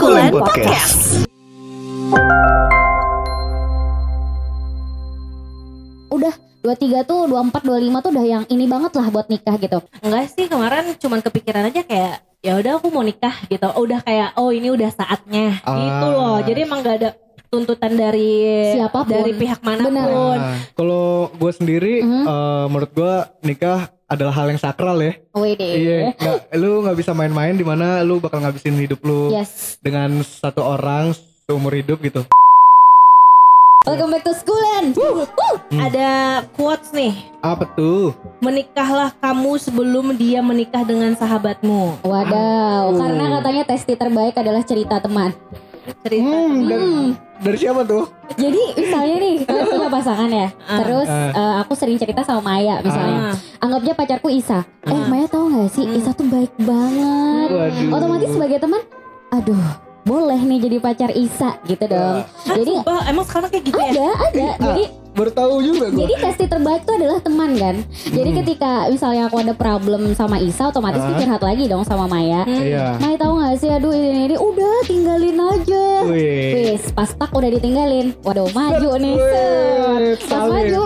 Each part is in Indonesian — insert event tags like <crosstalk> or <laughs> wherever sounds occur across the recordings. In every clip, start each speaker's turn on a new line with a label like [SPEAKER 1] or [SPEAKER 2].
[SPEAKER 1] Unggulan Podcast.
[SPEAKER 2] Udah 23 tuh 24 25 tuh udah yang ini banget lah buat nikah gitu.
[SPEAKER 3] Enggak sih kemarin cuman kepikiran aja kayak ya udah aku mau nikah gitu. Oh, udah kayak oh ini udah saatnya gitu
[SPEAKER 4] Ah.
[SPEAKER 3] loh. Jadi emang gak ada tuntutan dari
[SPEAKER 2] Siapa pun.
[SPEAKER 3] dari pihak mana pun.
[SPEAKER 2] Benar.
[SPEAKER 4] Nah, kalau gue sendiri,
[SPEAKER 2] Mhm.
[SPEAKER 4] eh, menurut gue nikah adalah hal yang sakral ya.
[SPEAKER 2] Wede.
[SPEAKER 4] Iya, nggak- lu nggak bisa main-main di mana lu bakal ngabisin hidup lu
[SPEAKER 2] Yes.
[SPEAKER 4] dengan satu orang seumur hidup gitu.
[SPEAKER 2] Welcome back to Schoolan.
[SPEAKER 3] Ada quotes nih.
[SPEAKER 4] Apa tuh?
[SPEAKER 3] Menikahlah kamu sebelum dia menikah dengan sahabatmu.
[SPEAKER 2] Wadaw,
[SPEAKER 4] Oh.
[SPEAKER 2] karena katanya testi terbaik adalah cerita teman.
[SPEAKER 3] Cerita.
[SPEAKER 4] Hmm, dari, dari siapa tuh?
[SPEAKER 2] Jadi misalnya nih <laughs> kalian punya pasangan ya, terus
[SPEAKER 4] Ah.
[SPEAKER 2] eh, aku sering cerita sama Maya misalnya.
[SPEAKER 3] Ah.
[SPEAKER 2] Anggapnya pacarku Isa. Eh Maya tahu nggak sih Isa tuh baik banget.
[SPEAKER 4] Waduh.
[SPEAKER 2] Otomatis sebagai teman, aduh boleh nih jadi pacar Isa gitu dong. Jadi
[SPEAKER 3] Wah, emang sekarang kayak gitu ya?
[SPEAKER 2] ada ada. Jadi
[SPEAKER 4] Baru tahu juga gue.
[SPEAKER 2] Jadi testi terbaik itu adalah teman kan. Jadi ketika misalnya aku ada problem sama Isa, otomatis
[SPEAKER 4] Ah.
[SPEAKER 2] curhat lagi dong sama Maya.
[SPEAKER 4] Iya.
[SPEAKER 2] Maya tahu nggak sih, aduh ini ini udah tinggalin aja.
[SPEAKER 4] Wih.
[SPEAKER 2] Wis, pas tak udah ditinggalin. Waduh, maju nih. Pas maju,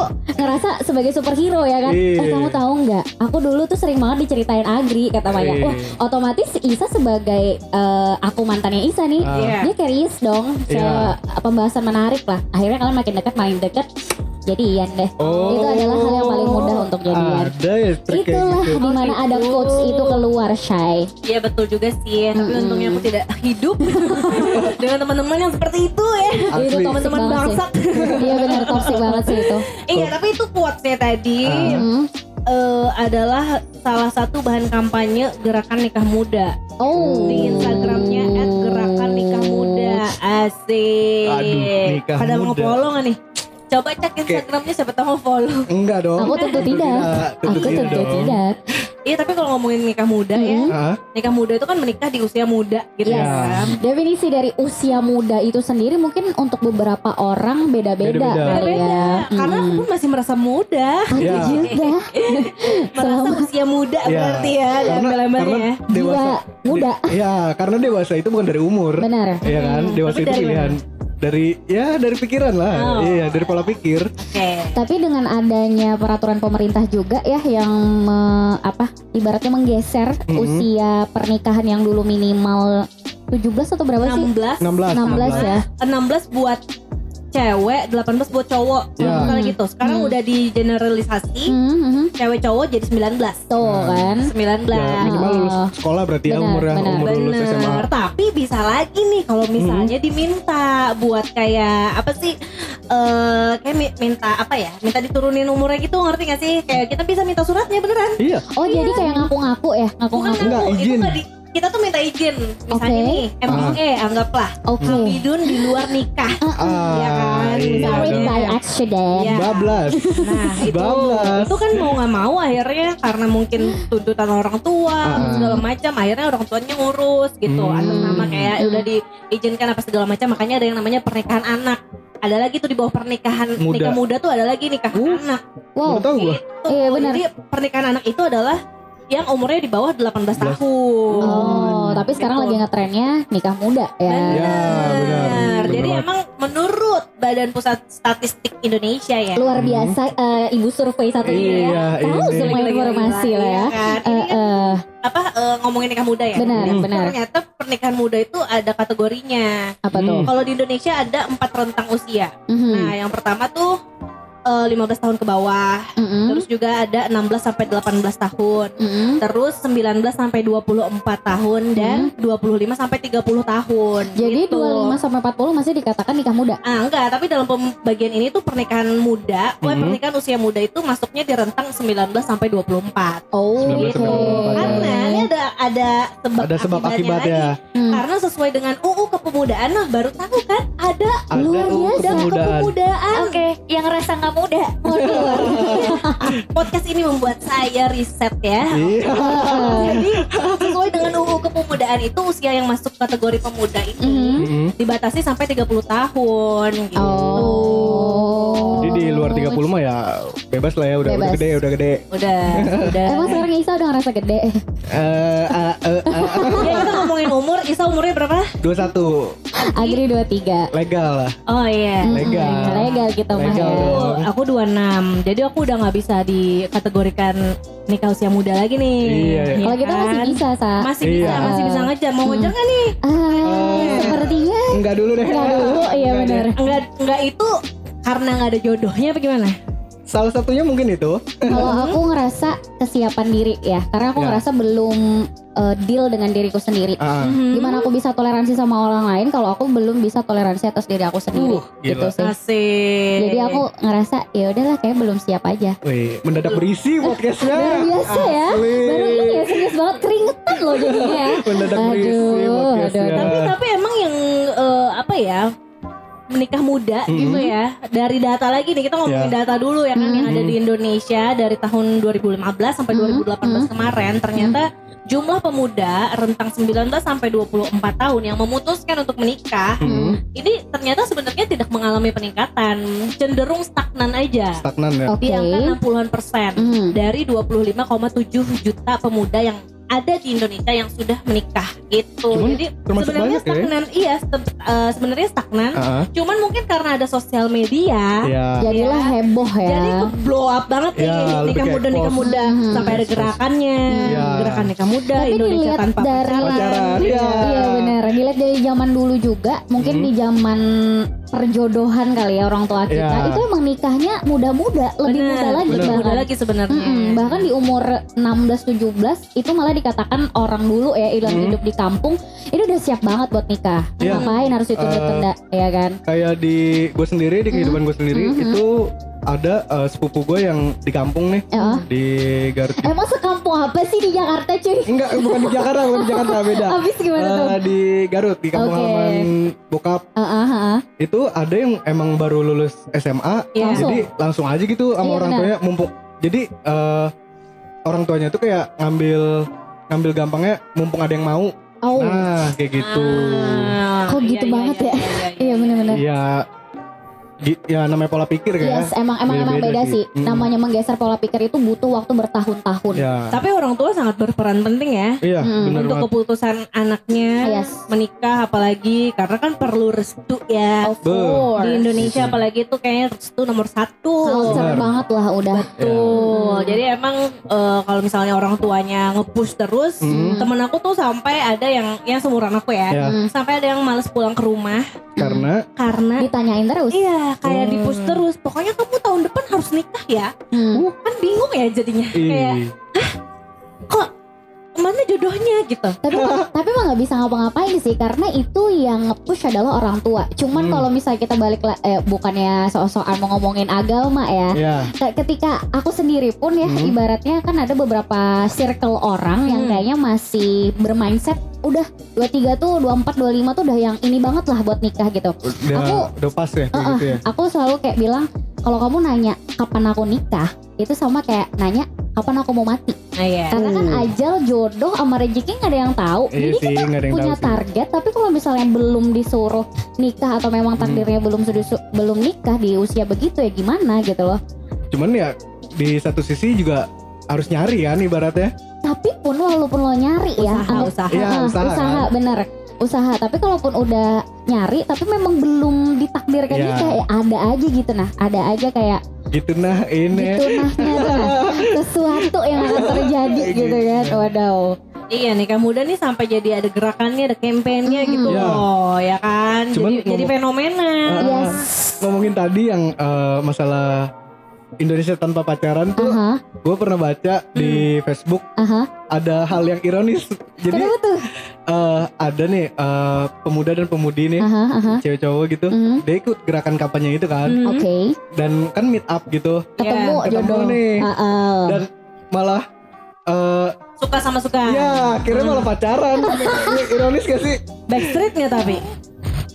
[SPEAKER 2] ngerasa sebagai superhero ya kan.
[SPEAKER 4] Iya.
[SPEAKER 2] Eh kamu tahu nggak? Aku dulu tuh sering banget diceritain Agri kata Maya.
[SPEAKER 4] Iya.
[SPEAKER 2] Wah, otomatis Isa sebagai eh, aku mantannya Isa nih.
[SPEAKER 3] Iya.
[SPEAKER 2] dia curious dong.
[SPEAKER 4] Iya.
[SPEAKER 2] Pembahasan menarik lah. Akhirnya kalian makin dekat, makin dekat. Jadian deh.
[SPEAKER 4] Oh.
[SPEAKER 2] Itu adalah hal yang paling mudah untuk jadian.
[SPEAKER 4] Ada ya
[SPEAKER 2] Itulah
[SPEAKER 4] gitu.
[SPEAKER 2] di mana ada
[SPEAKER 3] gitu.
[SPEAKER 2] quotes itu keluar Shay.
[SPEAKER 3] Iya betul juga sih. Tapi
[SPEAKER 2] Mm-mm.
[SPEAKER 3] untungnya aku tidak hidup <laughs> dengan teman-teman yang seperti itu ya.
[SPEAKER 4] Asli.
[SPEAKER 2] Itu toxic
[SPEAKER 3] Teman-teman bangsat.
[SPEAKER 2] Iya benar toxic banget sih itu. <laughs>
[SPEAKER 3] Iya, tapi itu quotesnya tadi.
[SPEAKER 2] Hmm.
[SPEAKER 3] eh, adalah salah satu bahan kampanye gerakan nikah muda
[SPEAKER 2] Oh.
[SPEAKER 3] di Instagramnya @gerakan nikah muda. Asik.
[SPEAKER 4] Aduh, nikah
[SPEAKER 3] Pada mau
[SPEAKER 4] muda.
[SPEAKER 3] nggak nih? Coba cek Instagramnya siapa tahu mau follow.
[SPEAKER 4] Enggak dong.
[SPEAKER 2] Aku tentu tidak.
[SPEAKER 4] tentu
[SPEAKER 2] Aku
[SPEAKER 4] tidak
[SPEAKER 2] tentu
[SPEAKER 4] dong.
[SPEAKER 2] tidak.
[SPEAKER 3] Iya, tapi kalau ngomongin nikah muda ya,
[SPEAKER 2] Mm-mm.
[SPEAKER 4] Ah,
[SPEAKER 3] nikah muda itu kan menikah di usia muda gitu
[SPEAKER 2] Yes.
[SPEAKER 3] kan.
[SPEAKER 2] Definisi dari usia muda itu sendiri mungkin untuk beberapa orang beda-beda
[SPEAKER 4] Beda-beda.
[SPEAKER 2] kali
[SPEAKER 3] Beda,
[SPEAKER 2] ya.
[SPEAKER 3] karena aku pun masih merasa muda.
[SPEAKER 2] Aku
[SPEAKER 4] Ya.
[SPEAKER 2] juga. <laughs>
[SPEAKER 3] merasa usia muda
[SPEAKER 4] Ya,
[SPEAKER 3] berarti ya
[SPEAKER 4] karena, karena
[SPEAKER 3] ya.
[SPEAKER 4] dewasa
[SPEAKER 2] muda.
[SPEAKER 4] di- ya karena dewasa itu bukan dari umur
[SPEAKER 2] Benar.
[SPEAKER 4] Iya kan dewasa
[SPEAKER 3] Tapi
[SPEAKER 4] itu pilihan dari ya dari pikiran lah
[SPEAKER 3] Oh.
[SPEAKER 4] iya dari pola pikir
[SPEAKER 3] Oke.
[SPEAKER 2] Tapi dengan adanya peraturan pemerintah juga ya yang me- apa ibaratnya menggeser
[SPEAKER 4] Mhm.
[SPEAKER 2] usia pernikahan yang dulu minimal 17 atau berapa sih?
[SPEAKER 3] 16
[SPEAKER 4] 16
[SPEAKER 2] 16 ya.
[SPEAKER 3] 16 buat cewek, 18 buat cowok.
[SPEAKER 4] Ya.
[SPEAKER 3] Misalnya gitu. Sekarang
[SPEAKER 2] Hmm.
[SPEAKER 3] udah di generalisasi
[SPEAKER 2] Hmm, hmm,
[SPEAKER 3] cewek cowok jadi 19.
[SPEAKER 2] Tuh kan.
[SPEAKER 3] 19.
[SPEAKER 4] ya minimal lulus
[SPEAKER 2] Oh.
[SPEAKER 4] sekolah berarti ya
[SPEAKER 2] Benar,
[SPEAKER 4] umur yang
[SPEAKER 2] benar.
[SPEAKER 4] umur lulus SMA
[SPEAKER 3] Bener, tapi bisa lagi nih kalau misalnya diminta buat kayak apa sih? eh kayak mi- minta apa ya? Minta diturunin umurnya gitu, ngerti gak sih? Kayak kita bisa minta suratnya beneran.
[SPEAKER 4] iya
[SPEAKER 2] Oh jadi kayak ngaku-ngaku ya, ngaku-ngaku.
[SPEAKER 4] Enggak,
[SPEAKER 3] ngaku, itu
[SPEAKER 4] izin.
[SPEAKER 3] nggak di- kita tuh minta izin. Misalnya
[SPEAKER 2] Oke.
[SPEAKER 3] nih, MBA anggaplah.
[SPEAKER 2] Oke.
[SPEAKER 3] Habidun di luar nikah.
[SPEAKER 4] ah
[SPEAKER 3] Iya kan?
[SPEAKER 4] iya
[SPEAKER 2] Sorry
[SPEAKER 4] dong.
[SPEAKER 2] by accident.
[SPEAKER 3] Iya.
[SPEAKER 4] bablas
[SPEAKER 3] Nah itu
[SPEAKER 4] Bablas.
[SPEAKER 3] itu kan mau nggak mau akhirnya karena mungkin tuntutan orang tua
[SPEAKER 4] Ah.
[SPEAKER 3] segala macam akhirnya orang tuanya ngurus gitu
[SPEAKER 4] Hmm.
[SPEAKER 3] atas nama kayak udah diizinkan apa segala macam makanya ada yang namanya pernikahan anak ada lagi tuh di bawah pernikahan
[SPEAKER 4] Muda.
[SPEAKER 3] nikah muda tuh ada lagi nikah
[SPEAKER 4] Uh.
[SPEAKER 3] anak
[SPEAKER 2] Wow.
[SPEAKER 4] Tahu gua
[SPEAKER 3] Gitu.
[SPEAKER 2] Iya, benar.
[SPEAKER 3] jadi pernikahan anak itu adalah yang umurnya di bawah 18 tahun
[SPEAKER 2] Oh, tapi sekarang
[SPEAKER 3] Gitu.
[SPEAKER 2] lagi ngetrennya nikah muda ya.
[SPEAKER 3] Benar.
[SPEAKER 4] Ya, benar.
[SPEAKER 3] Jadi
[SPEAKER 4] Benar
[SPEAKER 3] emang menurut Badan Pusat Statistik Indonesia ya.
[SPEAKER 2] Luar biasa eh, ibu survei satu ini ya.
[SPEAKER 4] Iya,
[SPEAKER 2] Tahu semua informasi lah ya.
[SPEAKER 3] iya kan? Ini
[SPEAKER 2] Eh,
[SPEAKER 3] kan
[SPEAKER 2] eh,
[SPEAKER 3] apa eh, ngomongin nikah muda ya?
[SPEAKER 2] Benar,
[SPEAKER 3] Jadi
[SPEAKER 2] benar.
[SPEAKER 3] Ternyata pernikahan muda itu ada kategorinya.
[SPEAKER 2] apa
[SPEAKER 4] Hmm.
[SPEAKER 2] tuh?
[SPEAKER 3] Kalau di Indonesia ada empat rentang usia.
[SPEAKER 2] Mhm.
[SPEAKER 3] Nah, yang pertama tuh eh, 15 tahun ke bawah.
[SPEAKER 2] Mhm.
[SPEAKER 3] Terus juga ada 16 sampai 18 tahun.
[SPEAKER 2] Mhm.
[SPEAKER 3] Terus 19 sampai 24 tahun dan 25 sampai 30 tahun.
[SPEAKER 2] Jadi
[SPEAKER 3] Gitu.
[SPEAKER 2] 25 sampai 40 masih dikatakan nikah muda.
[SPEAKER 3] Ah enggak, tapi dalam pembagian ini tuh pernikahan muda, eh,
[SPEAKER 4] Mhm.
[SPEAKER 3] pernikahan usia muda itu masuknya di rentang 19 sampai 24.
[SPEAKER 2] Oh,
[SPEAKER 4] 19
[SPEAKER 2] oke.
[SPEAKER 4] sampai 24.
[SPEAKER 3] Karena ini ada ada sebab,
[SPEAKER 4] ada sebab
[SPEAKER 3] akibatnya
[SPEAKER 4] akibatnya
[SPEAKER 3] lagi.
[SPEAKER 2] Hmm.
[SPEAKER 3] Karena sesuai dengan UU kepemudaan nah baru tahu kan ada
[SPEAKER 4] ada
[SPEAKER 2] Luar biasa.
[SPEAKER 4] kepemudaan
[SPEAKER 3] kepemudaan.
[SPEAKER 2] Oke, yang rasa nggak muda. <laughs>
[SPEAKER 3] Podcast ini membuat saya riset ya.
[SPEAKER 4] iya
[SPEAKER 3] Jadi sesuai dengan UU kepemudaan itu usia yang masuk kategori pemuda ini
[SPEAKER 2] Mhm.
[SPEAKER 4] Mm-mm.
[SPEAKER 3] dibatasi sampai 30 tahun gitu.
[SPEAKER 2] Oh.
[SPEAKER 4] Jadi di luar 30 mah ya bebas lah ya udah, udah
[SPEAKER 2] Bebas.
[SPEAKER 4] gede udah gede.
[SPEAKER 3] Udah, udah.
[SPEAKER 2] Emang sekarang Isa udah ngerasa gede.
[SPEAKER 4] Eh eh, eh, eh,
[SPEAKER 3] ya kita ngomongin umur, Isa umurnya berapa?
[SPEAKER 4] 21
[SPEAKER 2] Agri 23.
[SPEAKER 4] legal lah.
[SPEAKER 3] Oh iya.
[SPEAKER 4] Legal.
[SPEAKER 2] Legal kita mah
[SPEAKER 4] Legal
[SPEAKER 2] ya.
[SPEAKER 3] Aku 26 Jadi aku udah gak bisa dikategorikan nikah usia muda lagi nih
[SPEAKER 4] Iya, iya.
[SPEAKER 2] Kalau kita masih
[SPEAKER 3] kan?
[SPEAKER 2] bisa, Sa.
[SPEAKER 3] Masih bisa,
[SPEAKER 4] Iya.
[SPEAKER 3] masih bisa ngejar Mau ngejar gak nih?
[SPEAKER 2] Ah, sepertinya
[SPEAKER 4] Enggak dulu deh.
[SPEAKER 2] enggak dulu, iya benar.
[SPEAKER 3] Enggak, enggak itu karena gak ada jodohnya apa gimana?
[SPEAKER 4] Salah satunya mungkin itu.
[SPEAKER 2] Kalau aku ngerasa kesiapan diri ya, karena aku
[SPEAKER 4] Ya.
[SPEAKER 2] ngerasa belum eh, deal dengan diriku sendiri.
[SPEAKER 3] Mhm.
[SPEAKER 2] Gimana aku bisa toleransi sama orang lain kalau aku belum bisa toleransi atas diri aku sendiri
[SPEAKER 4] Uh,
[SPEAKER 2] gitu
[SPEAKER 4] gila.
[SPEAKER 2] sih.
[SPEAKER 3] Asik
[SPEAKER 2] Jadi aku ngerasa ya udahlah kayak belum siap aja.
[SPEAKER 4] Wih, mendadak berisi podcastnya.
[SPEAKER 2] Luar biasa ya.
[SPEAKER 4] Asli.
[SPEAKER 2] Baru ini ya serius banget keringetan loh jadinya ya.
[SPEAKER 4] Mendadak berisi podcastnya.
[SPEAKER 2] aduh,
[SPEAKER 3] Tapi tapi emang yang eh, apa ya menikah muda
[SPEAKER 4] Mhm.
[SPEAKER 3] gitu ya dari data lagi nih kita ngomongin
[SPEAKER 4] Ya.
[SPEAKER 3] data dulu ya kan yang ada di Indonesia dari tahun 2015 sampai
[SPEAKER 2] Mhm.
[SPEAKER 3] 2018 kemarin ternyata jumlah pemuda rentang 19 sampai 24 tahun yang memutuskan untuk menikah
[SPEAKER 4] Hmm,
[SPEAKER 3] ini ternyata sebenarnya tidak mengalami peningkatan cenderung stagnan aja
[SPEAKER 4] stagnan ya.
[SPEAKER 2] Oke.
[SPEAKER 3] di angka 60-an persen
[SPEAKER 2] Hmm.
[SPEAKER 3] dari 25,7 juta pemuda yang ada di Indonesia yang sudah menikah gitu.
[SPEAKER 4] Cuman
[SPEAKER 3] Jadi
[SPEAKER 4] termasuk
[SPEAKER 3] sebenarnya
[SPEAKER 4] banyak ya.
[SPEAKER 3] stagnan iya se- eh, sebenarnya stagnan.
[SPEAKER 4] Ah,
[SPEAKER 3] Cuman mungkin karena ada sosial media
[SPEAKER 4] ya.
[SPEAKER 2] Jadilah
[SPEAKER 3] Ya.
[SPEAKER 2] heboh ya.
[SPEAKER 3] jadi blow up banget nih
[SPEAKER 4] Ya, lebih
[SPEAKER 3] nikah muda nikah muda
[SPEAKER 2] Hmm.
[SPEAKER 3] sampai ada gerakannya
[SPEAKER 4] Ya.
[SPEAKER 3] gerakan nikah muda
[SPEAKER 2] Tapi
[SPEAKER 3] Indonesia
[SPEAKER 2] dilihat
[SPEAKER 3] tanpa
[SPEAKER 2] dari-
[SPEAKER 3] pacaran.
[SPEAKER 4] Pacaran, ya.
[SPEAKER 2] Iya benar. Dilihat dari zaman dulu juga, mungkin
[SPEAKER 4] Hmm.
[SPEAKER 2] di zaman perjodohan kali ya orang tua kita
[SPEAKER 4] Iya.
[SPEAKER 2] itu emang nikahnya muda-muda, lebih
[SPEAKER 3] Bener,
[SPEAKER 2] muda lagi
[SPEAKER 3] lebih
[SPEAKER 2] bahkan.
[SPEAKER 3] muda lagi sebenarnya.
[SPEAKER 2] Bahkan di umur 16-17 itu malah dikatakan orang dulu ya yang
[SPEAKER 4] Hmm.
[SPEAKER 2] hidup di kampung itu udah siap banget buat nikah.
[SPEAKER 4] Iya.
[SPEAKER 2] Ngapain harus ditunda-tunda ya kan?
[SPEAKER 4] Kayak di gue sendiri di kehidupan gue sendiri
[SPEAKER 2] Mhm.
[SPEAKER 4] itu ada eh, sepupu gue yang di kampung nih
[SPEAKER 2] Ya.
[SPEAKER 4] di Garut.
[SPEAKER 2] Emang sekampung apa sih di Jakarta cuy?
[SPEAKER 4] Enggak, bukan di Jakarta, bukan di Jakarta beda.
[SPEAKER 2] Habis gimana tuh?
[SPEAKER 4] Eh, di Garut di kampung
[SPEAKER 2] Oke.
[SPEAKER 4] halaman bokap
[SPEAKER 2] Ah, ah, ah.
[SPEAKER 4] itu ada yang emang baru lulus SMA
[SPEAKER 3] Iya.
[SPEAKER 4] jadi langsung aja gitu sama
[SPEAKER 2] Iya,
[SPEAKER 4] orang tuanya mumpung jadi eh, orang tuanya tuh kayak ngambil ngambil gampangnya mumpung ada yang mau
[SPEAKER 2] Oh,
[SPEAKER 4] nah kayak gitu
[SPEAKER 3] Ah,
[SPEAKER 2] Kok
[SPEAKER 3] iya,
[SPEAKER 2] gitu
[SPEAKER 3] iya,
[SPEAKER 2] banget
[SPEAKER 3] iya,
[SPEAKER 2] ya?
[SPEAKER 3] iya, iya.
[SPEAKER 2] iya benar-benar.
[SPEAKER 4] ya gi- ya namanya pola pikir kayak
[SPEAKER 2] Yes, emang emang emang
[SPEAKER 4] Beda-beda
[SPEAKER 2] beda
[SPEAKER 4] sih.
[SPEAKER 2] sih.
[SPEAKER 4] Mm.
[SPEAKER 2] Namanya menggeser pola pikir itu butuh waktu bertahun-tahun.
[SPEAKER 4] ya
[SPEAKER 3] Tapi orang tua sangat berperan penting ya
[SPEAKER 4] iya
[SPEAKER 2] Hmm,
[SPEAKER 4] benar
[SPEAKER 3] untuk
[SPEAKER 4] banget
[SPEAKER 3] keputusan anaknya
[SPEAKER 2] Yes.
[SPEAKER 3] menikah apalagi karena kan perlu restu ya
[SPEAKER 2] Of
[SPEAKER 4] Be.
[SPEAKER 2] course.
[SPEAKER 3] di Indonesia apalagi itu kayaknya restu nomor satu
[SPEAKER 2] Culture
[SPEAKER 4] Benar.
[SPEAKER 2] banget lah udah.
[SPEAKER 3] Tuh,
[SPEAKER 2] Hmm.
[SPEAKER 3] jadi emang eh, kalau misalnya orang tuanya nge-push terus,
[SPEAKER 4] Hmm.
[SPEAKER 3] temen aku tuh sampai ada yang yang seumuran aku ya,
[SPEAKER 4] Ya.
[SPEAKER 2] Hmm.
[SPEAKER 3] sampai ada yang males pulang ke rumah
[SPEAKER 4] karena
[SPEAKER 3] karena
[SPEAKER 2] Ditanyain terus.
[SPEAKER 3] iya kayak
[SPEAKER 4] Hmm.
[SPEAKER 3] di-push terus. Pokoknya kamu tahun depan harus nikah ya.
[SPEAKER 2] Hmm.
[SPEAKER 3] Kan bingung ya jadinya. Kayak
[SPEAKER 4] ih,
[SPEAKER 3] kok mana jodohnya gitu.
[SPEAKER 2] tapi <laughs> tapi mah nggak bisa ngapa-ngapain sih karena itu yang nge-push adalah orang tua. Cuman
[SPEAKER 4] Hmm.
[SPEAKER 2] kalau misalnya kita balik eh, bukannya so-soan mau ngomongin agama ya.
[SPEAKER 4] ya
[SPEAKER 2] Kayak Ketika aku sendiri pun ya
[SPEAKER 4] Hmm.
[SPEAKER 2] ibaratnya kan ada beberapa circle orang yang
[SPEAKER 3] Hmm.
[SPEAKER 2] kayaknya masih bermindset udah 23 tuh 24 25 tuh udah yang ini banget lah buat nikah gitu.
[SPEAKER 4] udah
[SPEAKER 2] Aku-
[SPEAKER 4] udah pas ya kayak
[SPEAKER 2] Uh-uh.
[SPEAKER 4] gitu ya
[SPEAKER 2] Aku selalu kayak bilang kalau kamu nanya kapan aku nikah itu sama kayak nanya kapan aku mau mati.
[SPEAKER 3] Nah, iya.
[SPEAKER 2] Karena kan
[SPEAKER 4] Uh.
[SPEAKER 2] ajal, jodoh sama rezeki nggak ada yang tahu.
[SPEAKER 4] iya
[SPEAKER 2] Jadi
[SPEAKER 4] sih ada yang
[SPEAKER 2] punya
[SPEAKER 4] tahu sih
[SPEAKER 2] target tapi kalau misalnya belum disuruh nikah atau memang takdirnya
[SPEAKER 4] Hmm.
[SPEAKER 2] belum sudah belum nikah di usia begitu ya gimana gitu loh.
[SPEAKER 4] cuman ya di satu sisi juga harus nyari kan ibaratnya
[SPEAKER 2] Tapi pun walaupun lo nyari ya,
[SPEAKER 3] usaha
[SPEAKER 2] anggap-
[SPEAKER 3] usaha.
[SPEAKER 4] Iya,
[SPEAKER 2] Ah,
[SPEAKER 4] usaha,
[SPEAKER 2] usaha
[SPEAKER 4] kan?
[SPEAKER 2] bener usaha. Tapi kalaupun udah nyari tapi memang belum ditakdirkan
[SPEAKER 4] Iya.
[SPEAKER 2] nikah ya ada aja gitu nah, ada aja kayak
[SPEAKER 4] gitu nah ini
[SPEAKER 2] gitu nah, sesuatu yang akan terjadi gitu kan. Waduh.
[SPEAKER 3] Iya nikah muda nih sampai jadi ada gerakannya, ada kampanyenya
[SPEAKER 2] Mm-mm.
[SPEAKER 3] gitu
[SPEAKER 4] Iya.
[SPEAKER 3] loh, ya kan?
[SPEAKER 4] Cuman
[SPEAKER 3] jadi jadi
[SPEAKER 4] ngomong-
[SPEAKER 3] fenomena.
[SPEAKER 4] Ah,
[SPEAKER 2] Yes.
[SPEAKER 4] ngomongin tadi yang eh, masalah Indonesia tanpa pacaran tuh
[SPEAKER 2] Aha,
[SPEAKER 4] gue pernah baca di Facebook
[SPEAKER 2] aha.
[SPEAKER 4] ada hal yang ironis jadi
[SPEAKER 2] Kenapa tuh?
[SPEAKER 4] eh, ada nih eh, pemuda dan pemudi nih
[SPEAKER 2] Aha, aha.
[SPEAKER 4] cewek cowok gitu
[SPEAKER 2] Mhm.
[SPEAKER 4] dia ikut gerakan kampanye itu kan
[SPEAKER 3] Hmm.
[SPEAKER 2] Oke,
[SPEAKER 4] dan kan meet up gitu
[SPEAKER 2] ketemu
[SPEAKER 3] Iya,
[SPEAKER 4] ketemu
[SPEAKER 2] jodoh.
[SPEAKER 4] nih.
[SPEAKER 2] Ah, ah.
[SPEAKER 4] dan malah eh
[SPEAKER 3] Suka sama suka.
[SPEAKER 4] ya akhirnya malah pacaran <laughs> ironis gak sih
[SPEAKER 3] Backstreet nggak tapi?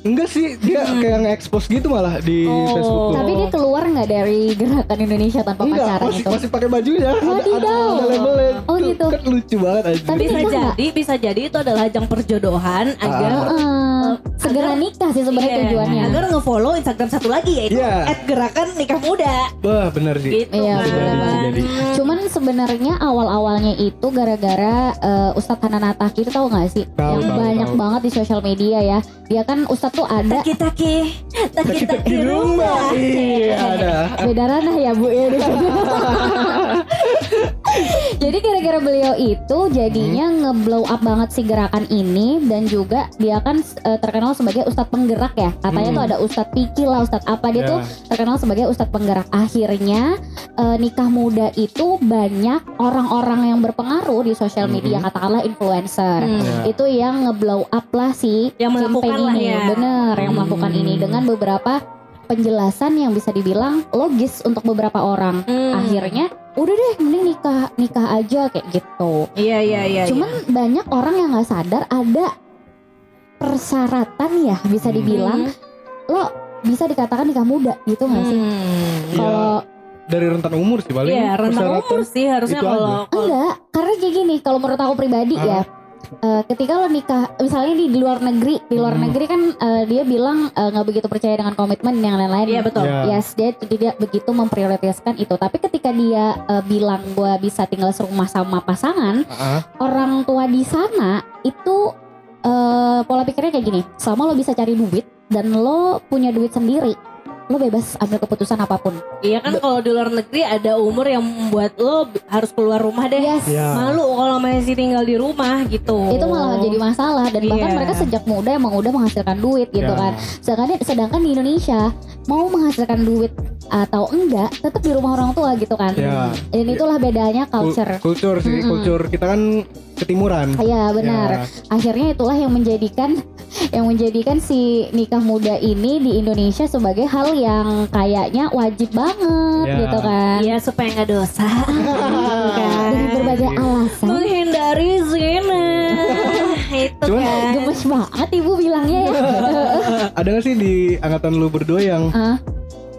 [SPEAKER 4] Enggak sih, dia kayak nge-expose gitu malah di
[SPEAKER 3] Oh.
[SPEAKER 4] Facebook tuh.
[SPEAKER 2] Tapi dia keluar nggak dari gerakan Indonesia tanpa
[SPEAKER 4] Enggak,
[SPEAKER 2] pacaran
[SPEAKER 4] masih,
[SPEAKER 2] itu?
[SPEAKER 4] masih pakai bajunya. Ada, ada,
[SPEAKER 2] Wadidaw.
[SPEAKER 4] ada labelnya.
[SPEAKER 2] Oh,
[SPEAKER 4] Tuh,
[SPEAKER 2] gitu.
[SPEAKER 4] Kan lucu banget aja.
[SPEAKER 2] Tapi
[SPEAKER 3] bisa jadi bisa jadi itu adalah ajang perjodohan agar
[SPEAKER 2] Heeh. segera
[SPEAKER 3] agar-
[SPEAKER 2] nikah sih sebenarnya
[SPEAKER 3] Iya,
[SPEAKER 2] tujuannya.
[SPEAKER 3] agar ngefollow Instagram satu lagi yaitu
[SPEAKER 4] Iya.
[SPEAKER 3] @gerakan nikah muda
[SPEAKER 4] Wah, bener sih.
[SPEAKER 3] gitu
[SPEAKER 2] Iya,
[SPEAKER 3] kan.
[SPEAKER 2] bener banget.
[SPEAKER 4] Jadi.
[SPEAKER 2] Cuman sebenarnya awal-awalnya itu gara-gara eh, Ustadz Hanan Ataki itu tahu nggak sih?
[SPEAKER 4] Tahu,
[SPEAKER 2] yang
[SPEAKER 4] tahu,
[SPEAKER 2] banyak
[SPEAKER 4] tahu.
[SPEAKER 2] banget di sosial media ya. Dia kan Ustadz tuh ada
[SPEAKER 3] Taki-taki, taki-taki rumah.
[SPEAKER 4] Iya, ada.
[SPEAKER 2] beda ranah ya bu ya. <laughs> Jadi gara-gara beliau itu jadinya
[SPEAKER 4] Hmm.
[SPEAKER 2] ngeblow up banget si gerakan ini dan juga dia kan eh, terkenal sebagai ustadz penggerak ya. Katanya
[SPEAKER 4] Hmm.
[SPEAKER 2] tuh ada ustadz Piki lah, ustadz apa dia
[SPEAKER 4] Ya.
[SPEAKER 2] tuh terkenal sebagai ustadz penggerak. Akhirnya eh, nikah muda itu banyak orang-orang yang berpengaruh di sosial media
[SPEAKER 4] Hmm.
[SPEAKER 2] katakanlah influencer.
[SPEAKER 3] Hmm.
[SPEAKER 4] Ya.
[SPEAKER 2] Itu yang ngeblow up lah si
[SPEAKER 3] Yang melakukan
[SPEAKER 2] campaign
[SPEAKER 3] lah
[SPEAKER 2] ini.
[SPEAKER 3] ya.
[SPEAKER 2] Bener, yang
[SPEAKER 4] Hmm.
[SPEAKER 2] melakukan ini dengan beberapa penjelasan yang bisa dibilang logis untuk beberapa orang.
[SPEAKER 3] Hmm.
[SPEAKER 2] Akhirnya udah deh mending nikah nikah aja kayak gitu.
[SPEAKER 3] Iya iya iya.
[SPEAKER 2] Cuman banyak orang yang nggak sadar ada persyaratan ya bisa
[SPEAKER 4] Hmm.
[SPEAKER 2] dibilang lo bisa dikatakan nikah muda gitu nggak sih?
[SPEAKER 3] Hmm.
[SPEAKER 4] Iya.
[SPEAKER 2] Kalau
[SPEAKER 4] Dari rentan umur sih paling.
[SPEAKER 3] Iya, rentang
[SPEAKER 4] persyaratan.
[SPEAKER 3] umur sih harusnya kalau-
[SPEAKER 2] enggak, karena kayak gini kalau menurut aku pribadi
[SPEAKER 4] Ah.
[SPEAKER 2] ya. Eh, ketika lo nikah misalnya di, di luar negeri di luar
[SPEAKER 4] Hmm.
[SPEAKER 2] negeri kan eh, dia bilang eh, nggak begitu percaya dengan komitmen yang lain-lain
[SPEAKER 3] Iya betul.
[SPEAKER 4] Iya.
[SPEAKER 2] Yes, dia tidak begitu memprioritaskan itu. Tapi ketika dia eh, bilang gue bisa tinggal serumah sama pasangan,
[SPEAKER 4] Ah,
[SPEAKER 2] orang tua di sana itu eh, pola pikirnya kayak gini. Selama lo bisa cari duit dan lo punya duit sendiri, lo bebas ambil keputusan apa pun.
[SPEAKER 3] Iya kan kalau di luar negeri ada umur yang membuat lo harus keluar rumah deh.
[SPEAKER 2] Yes.
[SPEAKER 4] Iya.
[SPEAKER 3] Malu kalau masih tinggal di rumah gitu.
[SPEAKER 2] Itu malah jadi masalah dan bahkan
[SPEAKER 3] Iya.
[SPEAKER 2] mereka sejak muda emang udah menghasilkan duit gitu
[SPEAKER 4] Ya.
[SPEAKER 2] kan. Sedangkan sedangkan di Indonesia mau menghasilkan duit atau enggak tetap di rumah orang tua gitu kan.
[SPEAKER 4] Ya.
[SPEAKER 2] Dan itulah bedanya culture.
[SPEAKER 4] Kultur sih,
[SPEAKER 2] Mm-mm.
[SPEAKER 4] kultur kita kan ketimuran.
[SPEAKER 2] Iya benar.
[SPEAKER 4] Ya.
[SPEAKER 2] Akhirnya itulah yang menjadikan yang menjadikan si nikah muda ini di Indonesia sebagai hal yang kayaknya wajib banget
[SPEAKER 4] Ya.
[SPEAKER 2] gitu kan.
[SPEAKER 3] Iya supaya nggak dosa. <laughs> kan.
[SPEAKER 2] Dengan berbagai alasan.
[SPEAKER 3] Menghindari zina. <laughs> itu
[SPEAKER 4] Cuman-
[SPEAKER 3] kan.
[SPEAKER 2] Gemes banget ibu bilangnya ya. <laughs>
[SPEAKER 4] Ada gak sih di angkatan lu berdua yang
[SPEAKER 2] Ah,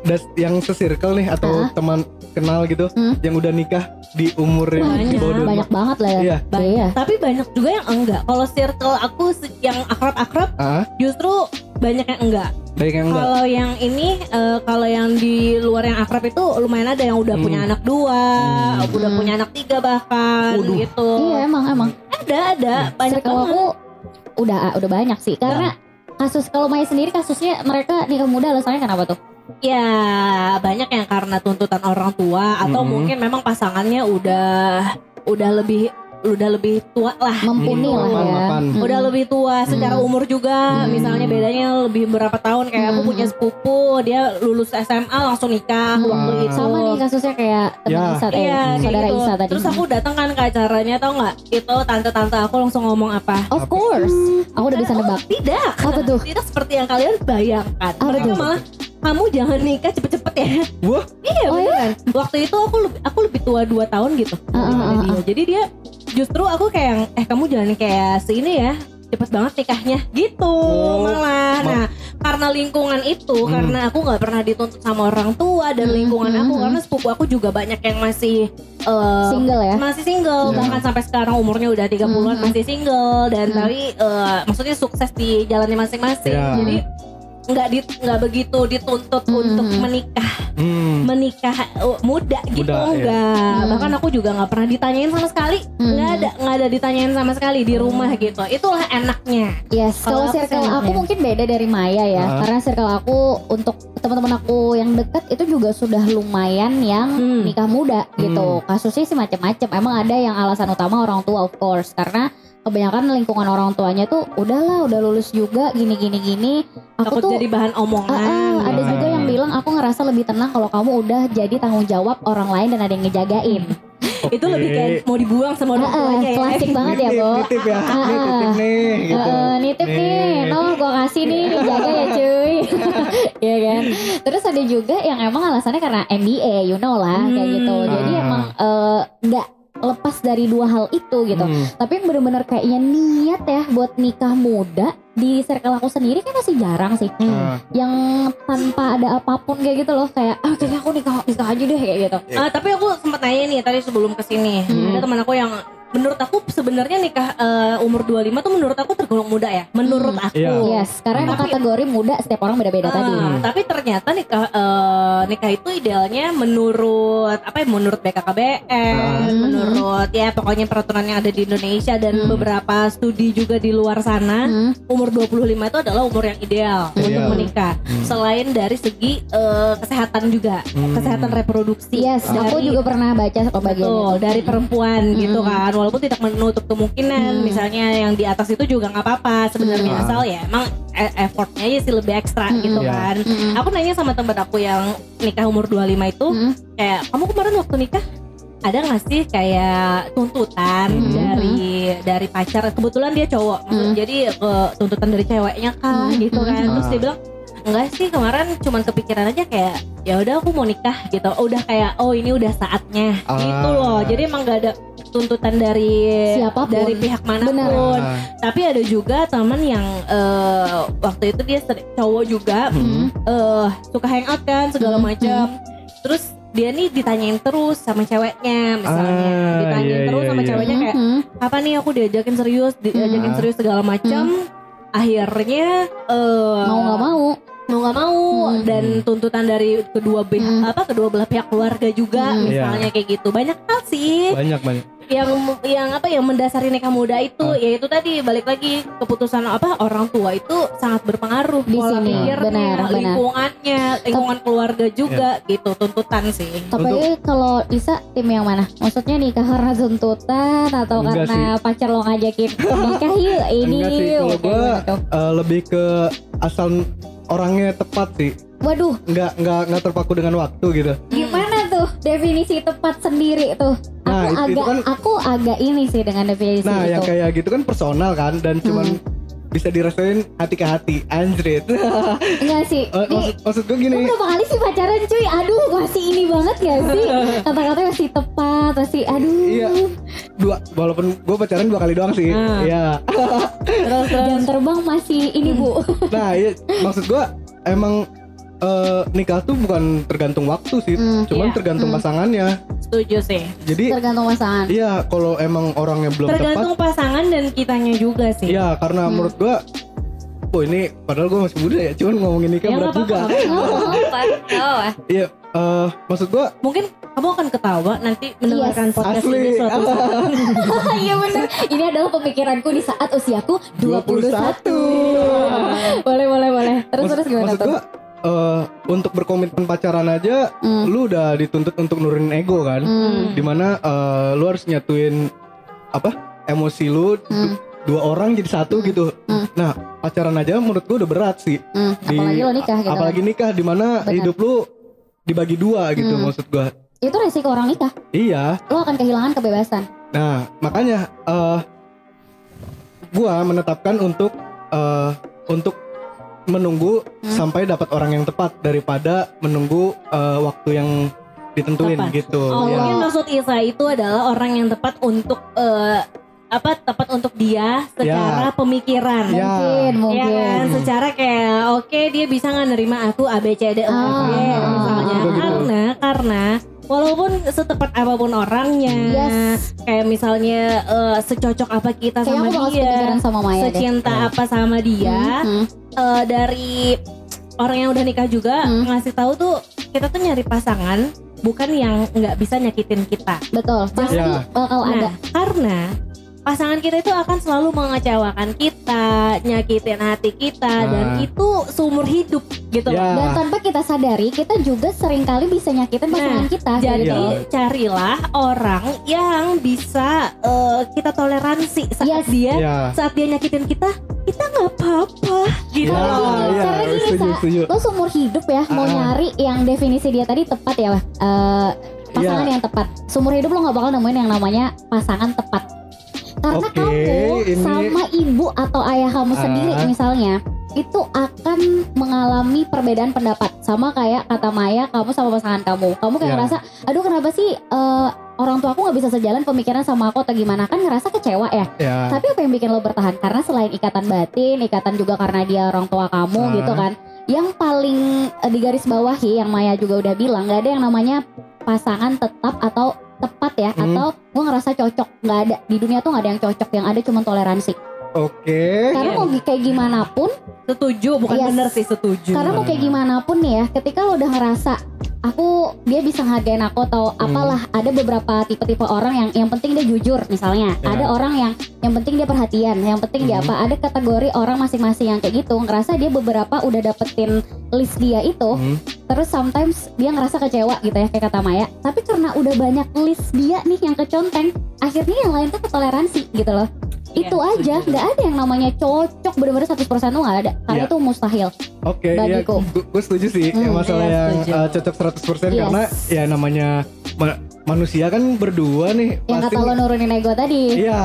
[SPEAKER 4] das, yang sesirkel nih atau
[SPEAKER 2] Ah.
[SPEAKER 4] teman kenal gitu
[SPEAKER 2] Hmm.
[SPEAKER 4] yang udah nikah di umur yang
[SPEAKER 3] Banyak.
[SPEAKER 4] di bawah dua-
[SPEAKER 2] banyak banget lah ya.
[SPEAKER 4] Iya.
[SPEAKER 3] Banyak.
[SPEAKER 2] Iya.
[SPEAKER 3] Tapi banyak juga yang enggak. Kalau circle aku yang akrab-akrab
[SPEAKER 4] Ah,
[SPEAKER 3] justru banyak yang enggak.
[SPEAKER 4] banyak yang enggak.
[SPEAKER 3] Kalau yang ini, eh, kalau yang di luar yang akrab itu lumayan ada yang udah
[SPEAKER 4] Hmm.
[SPEAKER 3] punya anak dua,
[SPEAKER 4] Hmm.
[SPEAKER 3] udah
[SPEAKER 2] Hmm.
[SPEAKER 3] punya anak tiga bahkan
[SPEAKER 4] Waduh.
[SPEAKER 3] gitu.
[SPEAKER 2] Iya emang emang.
[SPEAKER 3] Ada ada banyak
[SPEAKER 2] Circle
[SPEAKER 3] banget.
[SPEAKER 2] aku udah udah banyak sih karena kasus kalau Maya sendiri kasusnya mereka nikah muda alasannya kenapa tuh?
[SPEAKER 3] Ya banyak yang karena tuntutan orang tua atau
[SPEAKER 4] Mhm.
[SPEAKER 3] mungkin memang pasangannya udah udah lebih udah lebih tua lah.
[SPEAKER 2] Mumpuni
[SPEAKER 3] Gitu.
[SPEAKER 2] lah ya.
[SPEAKER 4] Mapan.
[SPEAKER 2] Mm.
[SPEAKER 3] Udah lebih tua secara
[SPEAKER 2] Hmm.
[SPEAKER 3] umur juga,
[SPEAKER 2] Hmm.
[SPEAKER 3] misalnya bedanya lebih berapa tahun kayak aku
[SPEAKER 2] Hmm.
[SPEAKER 3] punya sepupu, dia lulus SMA langsung nikah
[SPEAKER 2] Hmm.
[SPEAKER 3] waktu itu.
[SPEAKER 2] sama nih kasusnya kayak teman
[SPEAKER 4] Ya.
[SPEAKER 2] Isa eh,
[SPEAKER 3] Iya,
[SPEAKER 2] saudara
[SPEAKER 3] gitu.
[SPEAKER 2] Isa tadi.
[SPEAKER 3] Terus aku datang kan ke acaranya tau nggak? Itu tante-tante aku langsung ngomong apa?
[SPEAKER 2] Of course, aku udah bisa
[SPEAKER 3] Oh,
[SPEAKER 2] nebak.
[SPEAKER 3] Tidak.
[SPEAKER 2] Apa tuh?
[SPEAKER 3] Tidak seperti yang kalian bayangkan.
[SPEAKER 2] Apa
[SPEAKER 3] Mereka
[SPEAKER 2] tuh?
[SPEAKER 3] malah kamu jangan nikah cepet-cepet ya.
[SPEAKER 4] Wah,
[SPEAKER 3] iya
[SPEAKER 2] Oh,
[SPEAKER 3] beneran. Waktu itu aku lebih, aku lebih tua 2 tahun gitu. Daripada
[SPEAKER 2] ah, ah,
[SPEAKER 3] dia. Jadi dia justru aku kayak yang, eh kamu jangan kayak segini ya. Cepet banget nikahnya gitu
[SPEAKER 4] Oh,
[SPEAKER 3] malah.
[SPEAKER 4] ma-
[SPEAKER 3] Nah karena lingkungan itu,
[SPEAKER 4] Hmm.
[SPEAKER 3] karena aku nggak pernah dituntut sama orang tua dan
[SPEAKER 2] Hmm,
[SPEAKER 3] lingkungan
[SPEAKER 2] hmm,
[SPEAKER 3] aku,
[SPEAKER 2] hmm.
[SPEAKER 3] karena sepupu aku juga banyak yang masih eh,
[SPEAKER 2] Single ya?
[SPEAKER 3] masih single
[SPEAKER 4] Ya.
[SPEAKER 3] bahkan sampai sekarang umurnya udah 30-an
[SPEAKER 2] Mhm.
[SPEAKER 3] masih single dan
[SPEAKER 2] Hmm.
[SPEAKER 3] tapi eh, maksudnya sukses di jalannya masing-masing.
[SPEAKER 4] Ya.
[SPEAKER 3] Jadi nggak di nggak begitu dituntut
[SPEAKER 2] Mhm.
[SPEAKER 3] untuk menikah
[SPEAKER 4] hmm.
[SPEAKER 3] menikah uh, muda gitu
[SPEAKER 4] Muda, ya.
[SPEAKER 3] enggak.
[SPEAKER 2] Hmm.
[SPEAKER 3] Bahkan aku juga nggak pernah ditanyain sama sekali.
[SPEAKER 2] Hmm.
[SPEAKER 3] Nggak ada nggak ada ditanyain sama sekali di rumah gitu. Itulah enaknya.
[SPEAKER 2] Yes,
[SPEAKER 3] Kalau aku
[SPEAKER 2] circle aku
[SPEAKER 3] ya.
[SPEAKER 2] mungkin beda dari Maya ya,
[SPEAKER 4] Ah.
[SPEAKER 2] karena circle aku untuk teman-teman aku yang deket itu juga sudah lumayan yang
[SPEAKER 3] Hmm.
[SPEAKER 2] nikah muda gitu. Kasusnya sih macam-macam. Emang ada yang alasan utama orang tua of course, karena kebanyakan lingkungan orang tuanya tuh udahlah udah lulus juga gini gini gini. Aku
[SPEAKER 3] Takut
[SPEAKER 2] tuh
[SPEAKER 3] jadi bahan
[SPEAKER 2] Ah,
[SPEAKER 3] omongan.
[SPEAKER 2] ah, ada
[SPEAKER 4] Ah.
[SPEAKER 2] juga yang bilang aku ngerasa lebih tenang kalau kamu udah jadi tanggung jawab orang lain dan ada yang ngejagain. <laughs>
[SPEAKER 3] Itu lebih kayak mau dibuang sama orang tuanya ya.
[SPEAKER 2] klasik banget ya,
[SPEAKER 4] Nitip,
[SPEAKER 2] Bo.
[SPEAKER 4] nitip ya, nih titip nih gitu.
[SPEAKER 2] Eh, nitip nih, no gue kasih nih, <laughs> jaga ya cuy <laughs> Iya kan Terus ada juga yang emang alasannya karena MBA, you know lah kayak
[SPEAKER 3] Hmm.
[SPEAKER 2] gitu Jadi
[SPEAKER 4] Ah.
[SPEAKER 2] emang eh, nggak lepas dari dua hal itu gitu.
[SPEAKER 4] Hmm.
[SPEAKER 2] Tapi yang bener-bener kayaknya niat ya buat nikah muda di circle aku sendiri kan masih jarang sih.
[SPEAKER 4] Nah,
[SPEAKER 2] Yang tanpa ada apa pun kayak gitu loh kayak ah kayaknya aku nikah nikah aja deh kayak gitu.
[SPEAKER 3] Ah, tapi aku sempat nanya nih tadi sebelum ke sini.
[SPEAKER 2] Hmm.
[SPEAKER 3] Ada teman aku yang menurut aku sebenarnya nikah eh, umur 25 tuh menurut aku tergolong muda ya. Menurut
[SPEAKER 2] Hmm.
[SPEAKER 3] aku.
[SPEAKER 4] Iya.
[SPEAKER 2] Yes, karena emang
[SPEAKER 3] Tapi-
[SPEAKER 2] kategori muda setiap orang beda-beda
[SPEAKER 3] Ah,
[SPEAKER 2] tadi.
[SPEAKER 3] Tapi ternyata nikah eh, nikah itu idealnya menurut apa ya menurut BKKBN,
[SPEAKER 2] Hmm.
[SPEAKER 3] menurut ya pokoknya peraturan yang ada di Indonesia dan
[SPEAKER 2] Hmm.
[SPEAKER 3] beberapa studi juga di luar sana,
[SPEAKER 2] Hmm.
[SPEAKER 3] umur 25 itu adalah umur yang ideal
[SPEAKER 4] Ideal.
[SPEAKER 3] untuk menikah.
[SPEAKER 4] Hmm.
[SPEAKER 3] Selain dari segi eh, kesehatan juga,
[SPEAKER 4] Hmm.
[SPEAKER 3] kesehatan reproduksi.
[SPEAKER 2] Yes, aku
[SPEAKER 3] Dari-
[SPEAKER 2] juga pernah baca soal bagian
[SPEAKER 3] Betul,
[SPEAKER 2] itu.
[SPEAKER 3] dari perempuan
[SPEAKER 2] Hmm.
[SPEAKER 3] gitu kan walaupun tidak menutup kemungkinan
[SPEAKER 2] Hmm.
[SPEAKER 3] misalnya yang di atas itu juga nggak apa-apa sebenarnya
[SPEAKER 4] Hmm.
[SPEAKER 3] asal ya emang e- effortnya aja sih lebih ekstra
[SPEAKER 2] Hmm.
[SPEAKER 3] gitu
[SPEAKER 4] Ya.
[SPEAKER 3] kan
[SPEAKER 2] Hmm.
[SPEAKER 3] aku nanya sama temen aku yang nikah umur 25 itu
[SPEAKER 2] Hmm.
[SPEAKER 3] kayak kamu kemarin waktu nikah ada nggak sih kayak tuntutan
[SPEAKER 4] Hmm.
[SPEAKER 3] dari dari pacar kebetulan dia cowok
[SPEAKER 2] Hmm.
[SPEAKER 3] jadi eh, tuntutan dari ceweknya kah
[SPEAKER 2] Hmm.
[SPEAKER 3] gitu kan terus
[SPEAKER 4] Ah.
[SPEAKER 3] dia bilang enggak sih kemarin cuman kepikiran aja kayak ya udah aku mau nikah gitu Oh, udah kayak oh ini udah saatnya gitu
[SPEAKER 4] Ah.
[SPEAKER 3] loh jadi emang gak ada tuntutan dari
[SPEAKER 2] Siapa pun.
[SPEAKER 3] dari pihak mana pun
[SPEAKER 2] Benar.
[SPEAKER 4] Ah,
[SPEAKER 3] tapi ada juga teman yang eh, waktu itu dia seri- cowok juga
[SPEAKER 2] Hmm.
[SPEAKER 3] eh suka hangout kan segala
[SPEAKER 2] Hmm,
[SPEAKER 3] macam terus dia nih ditanyain terus sama ceweknya misalnya
[SPEAKER 4] Ah,
[SPEAKER 3] ditanyain
[SPEAKER 4] iya,
[SPEAKER 3] terus
[SPEAKER 4] iya,
[SPEAKER 3] sama
[SPEAKER 4] iya.
[SPEAKER 3] ceweknya kayak
[SPEAKER 2] Hmm.
[SPEAKER 3] apa nih aku diajakin serius diajakin
[SPEAKER 4] Hmm.
[SPEAKER 3] serius segala macam akhirnya eh
[SPEAKER 2] mau nggak mau.
[SPEAKER 3] mau nggak mau
[SPEAKER 2] Hmm.
[SPEAKER 3] dan tuntutan dari kedua pihak
[SPEAKER 2] Hmm.
[SPEAKER 3] apa kedua belah pihak keluarga juga
[SPEAKER 2] Hmm.
[SPEAKER 3] misalnya kayak gitu banyak hal sih
[SPEAKER 4] banyak banyak.
[SPEAKER 3] Yang yang apa yang mendasari nikah muda itu
[SPEAKER 4] Ah.
[SPEAKER 3] yaitu tadi balik lagi keputusan apa orang tua itu sangat berpengaruh
[SPEAKER 2] Di
[SPEAKER 3] pola
[SPEAKER 2] sini,
[SPEAKER 3] pikirnya
[SPEAKER 2] benar, benar.
[SPEAKER 3] lingkungannya lingkungan keluarga juga gitu tuntutan sih
[SPEAKER 2] Tapi kalau Isa tim yang mana? Maksudnya nikah karena tuntutan atau
[SPEAKER 4] Enggak
[SPEAKER 2] karena pacar lo ngajakin nikah yuk <laughs> ini
[SPEAKER 4] Enggak sih,
[SPEAKER 2] gitu.
[SPEAKER 4] eh, lebih ke asal orangnya tepat sih.
[SPEAKER 2] Waduh,
[SPEAKER 4] Nggak nggak nggak terpaku dengan waktu gitu.
[SPEAKER 2] gimana tuh definisi tepat sendiri tuh? Aku
[SPEAKER 4] Nah, itu- itu
[SPEAKER 2] agak
[SPEAKER 4] kan-
[SPEAKER 2] aku agak ini sih dengan definisi
[SPEAKER 4] Nah,
[SPEAKER 2] itu.
[SPEAKER 4] yang kayak gitu kan personal kan dan cuman
[SPEAKER 2] Hmm.
[SPEAKER 4] bisa dirasain hati ke hati, anjrit. <laughs>
[SPEAKER 2] Enggak sih. Di,
[SPEAKER 4] maksud maksud gue gini.
[SPEAKER 2] berapa kali sih pacaran cuy? Aduh masih ini banget gak sih? <laughs> Kata-katanya masih tepat, masih aduh.
[SPEAKER 4] Iya. Dua walaupun gue pacaran dua kali doang sih.
[SPEAKER 3] Ah.
[SPEAKER 4] Iya.
[SPEAKER 3] terus <laughs>
[SPEAKER 2] Jam terbang masih ini bu.
[SPEAKER 4] Nah, iya maksud gue emang eh, nikah tuh bukan tergantung waktu sih,
[SPEAKER 2] Hmm,
[SPEAKER 4] cuman
[SPEAKER 3] iya.
[SPEAKER 4] tergantung
[SPEAKER 2] Hmm.
[SPEAKER 4] pasangannya.
[SPEAKER 3] setuju sih
[SPEAKER 4] Jadi
[SPEAKER 2] Tergantung pasangan.
[SPEAKER 4] iya kalau emang orangnya belum
[SPEAKER 3] tergantung pasangan dan kitanya juga
[SPEAKER 4] tepat,
[SPEAKER 3] sih
[SPEAKER 4] iya karena
[SPEAKER 2] Hmm.
[SPEAKER 4] menurut gue Oh ini padahal gue masih muda ya, cuman ngomongin nikah
[SPEAKER 3] Ya,
[SPEAKER 4] berat juga. <laughs> Iya, eh, maksud gue
[SPEAKER 3] mungkin kamu akan ketawa nanti mendengarkan
[SPEAKER 2] Yes.
[SPEAKER 3] podcast
[SPEAKER 4] Asli.
[SPEAKER 3] ini suatu saat <laughs>
[SPEAKER 2] Iya bener. Ini adalah pemikiranku di saat usiaku 21.
[SPEAKER 4] 21.
[SPEAKER 2] boleh, boleh, boleh. Terus
[SPEAKER 4] Maksud-
[SPEAKER 2] terus gimana
[SPEAKER 4] maksud
[SPEAKER 2] tuh?
[SPEAKER 4] gua eh, untuk berkomitmen pacaran aja
[SPEAKER 2] Hmm.
[SPEAKER 4] lu udah dituntut untuk nurunin ego kan
[SPEAKER 2] Hmm.
[SPEAKER 4] di mana eh, lu harus nyatuin apa emosi lu
[SPEAKER 2] Hmm.
[SPEAKER 4] dua orang jadi satu
[SPEAKER 2] Hmm.
[SPEAKER 4] gitu
[SPEAKER 2] Hmm.
[SPEAKER 4] nah pacaran aja menurut gua udah berat sih
[SPEAKER 2] Hmm,
[SPEAKER 4] Di-
[SPEAKER 2] apalagi lo nikah gitu.
[SPEAKER 4] apalagi nikah di mana
[SPEAKER 2] Benar.
[SPEAKER 4] hidup lu dibagi dua gitu
[SPEAKER 2] Hmm.
[SPEAKER 4] maksud gua
[SPEAKER 2] Itu resiko orang nikah.
[SPEAKER 4] iya
[SPEAKER 2] Lo akan kehilangan kebebasan.
[SPEAKER 4] nah makanya eh gua menetapkan untuk eh, untuk menunggu
[SPEAKER 2] Hmm.
[SPEAKER 4] sampai dapat orang yang tepat daripada menunggu eh, waktu yang ditentuin
[SPEAKER 3] Tepat.
[SPEAKER 4] gitu
[SPEAKER 3] Oh,
[SPEAKER 4] ya.
[SPEAKER 3] mungkin maksud Isa itu adalah orang yang tepat untuk eh, apa tepat untuk dia secara pemikiran.
[SPEAKER 4] Ya.
[SPEAKER 2] Mungkin,
[SPEAKER 3] Ya
[SPEAKER 2] mungkin.
[SPEAKER 3] kan, secara kayak oke dia bisa nggak nerima aku A B C D E F G misalnya
[SPEAKER 4] gitu.
[SPEAKER 3] karena karena walaupun setepat apa pun orangnya
[SPEAKER 2] Yes.
[SPEAKER 3] kayak misalnya eh, secocok apa kita
[SPEAKER 2] Kayaknya
[SPEAKER 3] sama
[SPEAKER 2] aku
[SPEAKER 3] dia
[SPEAKER 2] sama Maya deh.
[SPEAKER 3] secinta apa sama dia
[SPEAKER 2] Hmm,
[SPEAKER 3] eh, dari orang yang udah nikah juga
[SPEAKER 2] Hmm.
[SPEAKER 3] ngasih tahu tuh kita tuh nyari pasangan bukan yang nggak bisa nyakitin kita
[SPEAKER 2] Betul, pasti
[SPEAKER 4] Ya.
[SPEAKER 2] bakal ada.
[SPEAKER 3] Nah, karena pasangan kita itu akan selalu mengecewakan kita, nyakitin hati kita, dan
[SPEAKER 4] Nah.
[SPEAKER 3] itu seumur hidup gitu loh.
[SPEAKER 4] Ya.
[SPEAKER 2] Dan tanpa kita sadari, kita juga sering kali bisa nyakitin pasangan kita.
[SPEAKER 3] Jadi
[SPEAKER 4] Iya.
[SPEAKER 3] carilah orang yang bisa eh, kita toleransi saat
[SPEAKER 2] Yes.
[SPEAKER 3] dia
[SPEAKER 4] ya
[SPEAKER 3] saat dia nyakitin kita, kita nggak apa-apa gitu
[SPEAKER 4] ya,
[SPEAKER 3] loh.
[SPEAKER 4] ya,
[SPEAKER 2] Karena gini,
[SPEAKER 4] setuju,
[SPEAKER 2] Sa,
[SPEAKER 4] setuju.
[SPEAKER 2] lo seumur hidup ya mau
[SPEAKER 4] Ah.
[SPEAKER 2] nyari yang definisi dia tadi tepat ya Eh, pasangan
[SPEAKER 4] Iya.
[SPEAKER 2] yang tepat seumur hidup lo nggak bakal nemuin yang namanya pasangan tepat karena
[SPEAKER 4] Oke,
[SPEAKER 2] kamu
[SPEAKER 4] ini-
[SPEAKER 2] sama ibu atau ayah kamu
[SPEAKER 4] Ah.
[SPEAKER 2] sendiri misalnya itu akan mengalami perbedaan pendapat sama kayak kata Maya kamu sama pasangan kamu kamu kayak
[SPEAKER 4] Iya.
[SPEAKER 2] ngerasa aduh kenapa sih eh, orang tua aku nggak bisa sejalan pemikiran sama aku atau gimana kan ngerasa kecewa ya.
[SPEAKER 4] Ya.
[SPEAKER 2] Tapi apa yang bikin lo bertahan? Karena selain ikatan batin, ikatan juga karena dia orang tua kamu
[SPEAKER 4] Ah.
[SPEAKER 2] gitu kan. Yang paling eh, di garis bawahi yang Maya juga udah bilang nggak ada yang namanya pasangan tetap atau tepat ya
[SPEAKER 4] Hmm.
[SPEAKER 2] atau gue ngerasa cocok nggak ada di dunia tuh nggak ada yang cocok yang ada cuma toleransi
[SPEAKER 4] Oke.
[SPEAKER 2] karena mau kayak gimana pun
[SPEAKER 3] Setuju, bukan
[SPEAKER 2] Yes.
[SPEAKER 3] bener sih setuju.
[SPEAKER 2] karena mau kayak gimana pun nih ya ketika lo udah ngerasa aku dia bisa ngargain aku atau
[SPEAKER 4] Hmm.
[SPEAKER 2] apalah ada beberapa tipe-tipe orang yang yang penting dia jujur misalnya
[SPEAKER 4] Ya.
[SPEAKER 2] ada orang yang yang penting dia perhatian yang penting dia
[SPEAKER 4] Hmm.
[SPEAKER 2] apa ada kategori orang masing-masing yang kayak gitu ngerasa dia beberapa udah dapetin list dia itu
[SPEAKER 4] Hmm.
[SPEAKER 2] terus sometimes dia ngerasa kecewa gitu ya kayak kata Maya tapi karena udah banyak list dia nih yang keconteng akhirnya yang lain tuh ketoleransi gitu loh
[SPEAKER 3] Iya,
[SPEAKER 2] itu aja nggak ada yang namanya cocok bener-bener 100% tuh nggak ada karena
[SPEAKER 4] Iya.
[SPEAKER 2] itu mustahil
[SPEAKER 4] Oke, ya
[SPEAKER 2] Bagiku.
[SPEAKER 4] gue setuju sih
[SPEAKER 2] Hmm,
[SPEAKER 4] yang masalah
[SPEAKER 3] iya,
[SPEAKER 4] yang
[SPEAKER 3] setuju.
[SPEAKER 4] uh, cocok 100%
[SPEAKER 2] Yes.
[SPEAKER 4] karena ya namanya ma- manusia kan berdua nih
[SPEAKER 2] yang
[SPEAKER 4] pasti
[SPEAKER 2] kata lo nurunin ego tadi
[SPEAKER 4] Iya,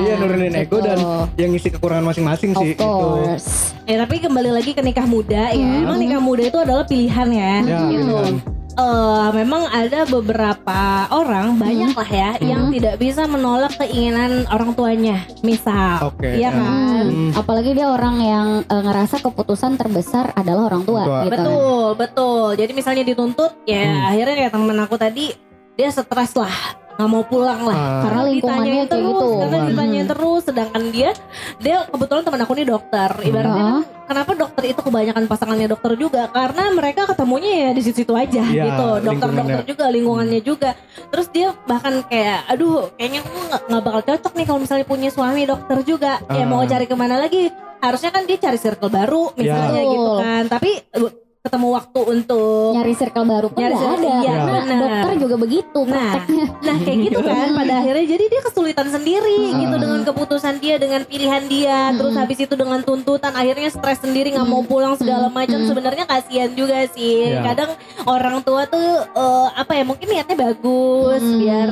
[SPEAKER 4] iya, nurunin ego dan yang ngisi kekurangan masing-masing
[SPEAKER 2] of
[SPEAKER 4] sih itu.
[SPEAKER 2] course
[SPEAKER 3] Ya tapi kembali lagi ke nikah muda ya.
[SPEAKER 2] Hmm.
[SPEAKER 3] Emang nikah muda itu adalah pilihan ya.
[SPEAKER 4] Ya,
[SPEAKER 3] gitu.
[SPEAKER 4] pilihan.
[SPEAKER 3] Eh, memang ada beberapa orang banyak lah ya yang tidak bisa menolak keinginan orang tuanya. Misal,
[SPEAKER 4] Oke,
[SPEAKER 3] iya
[SPEAKER 4] ya.
[SPEAKER 3] kan?
[SPEAKER 2] Hmm, apalagi dia orang yang eh, ngerasa keputusan terbesar adalah orang tua,
[SPEAKER 4] tua.
[SPEAKER 2] gitu
[SPEAKER 3] Betul, betul. Jadi misalnya dituntut, ya
[SPEAKER 4] Hmm.
[SPEAKER 3] akhirnya kayak temen aku tadi, dia stres lah, nggak mau pulang lah.
[SPEAKER 4] Ah.
[SPEAKER 2] Karena lingkungannya kayak
[SPEAKER 3] terus,
[SPEAKER 2] gitu.
[SPEAKER 3] Karena
[SPEAKER 2] Hmm.
[SPEAKER 3] ditanyain terus, sedangkan dia, dia kebetulan teman aku nih dokter. Ibaratnya
[SPEAKER 2] Ah.
[SPEAKER 3] kan, kenapa dokter itu kebanyakan pasangannya dokter juga? Karena mereka ketemunya ya di situ-situ aja
[SPEAKER 4] Iya,
[SPEAKER 3] gitu. Dokter-dokter
[SPEAKER 4] lingkungannya.
[SPEAKER 3] juga, lingkungannya juga. Terus dia bahkan kayak, aduh, kayaknya aku nggak nggak bakal cocok nih kalau misalnya punya suami dokter juga. Ya
[SPEAKER 4] Ah.
[SPEAKER 3] mau cari ke mana lagi? Harusnya kan dia cari circle baru, misalnya
[SPEAKER 2] Iya.
[SPEAKER 3] gitu kan. Tapi uh, ketemu waktu untuk
[SPEAKER 2] nyari circle baru pun
[SPEAKER 3] Nyari circle,
[SPEAKER 2] ada
[SPEAKER 3] iya,
[SPEAKER 2] karena
[SPEAKER 3] benar.
[SPEAKER 2] dokter juga begitu
[SPEAKER 3] Nah,
[SPEAKER 2] prakteknya
[SPEAKER 3] nah kayak gitu kan <laughs> pada akhirnya jadi dia kesulitan sendiri
[SPEAKER 4] Ah.
[SPEAKER 3] gitu dengan keputusan dia dengan pilihan dia terus
[SPEAKER 2] Mm-mm.
[SPEAKER 3] habis itu dengan tuntutan akhirnya stres sendiri nggak mau pulang segala macam
[SPEAKER 2] Mm-mm.
[SPEAKER 3] sebenarnya kasihan juga sih
[SPEAKER 4] Iya.
[SPEAKER 3] kadang orang tua tuh eh, apa ya mungkin niatnya bagus
[SPEAKER 2] Hmm.
[SPEAKER 3] biar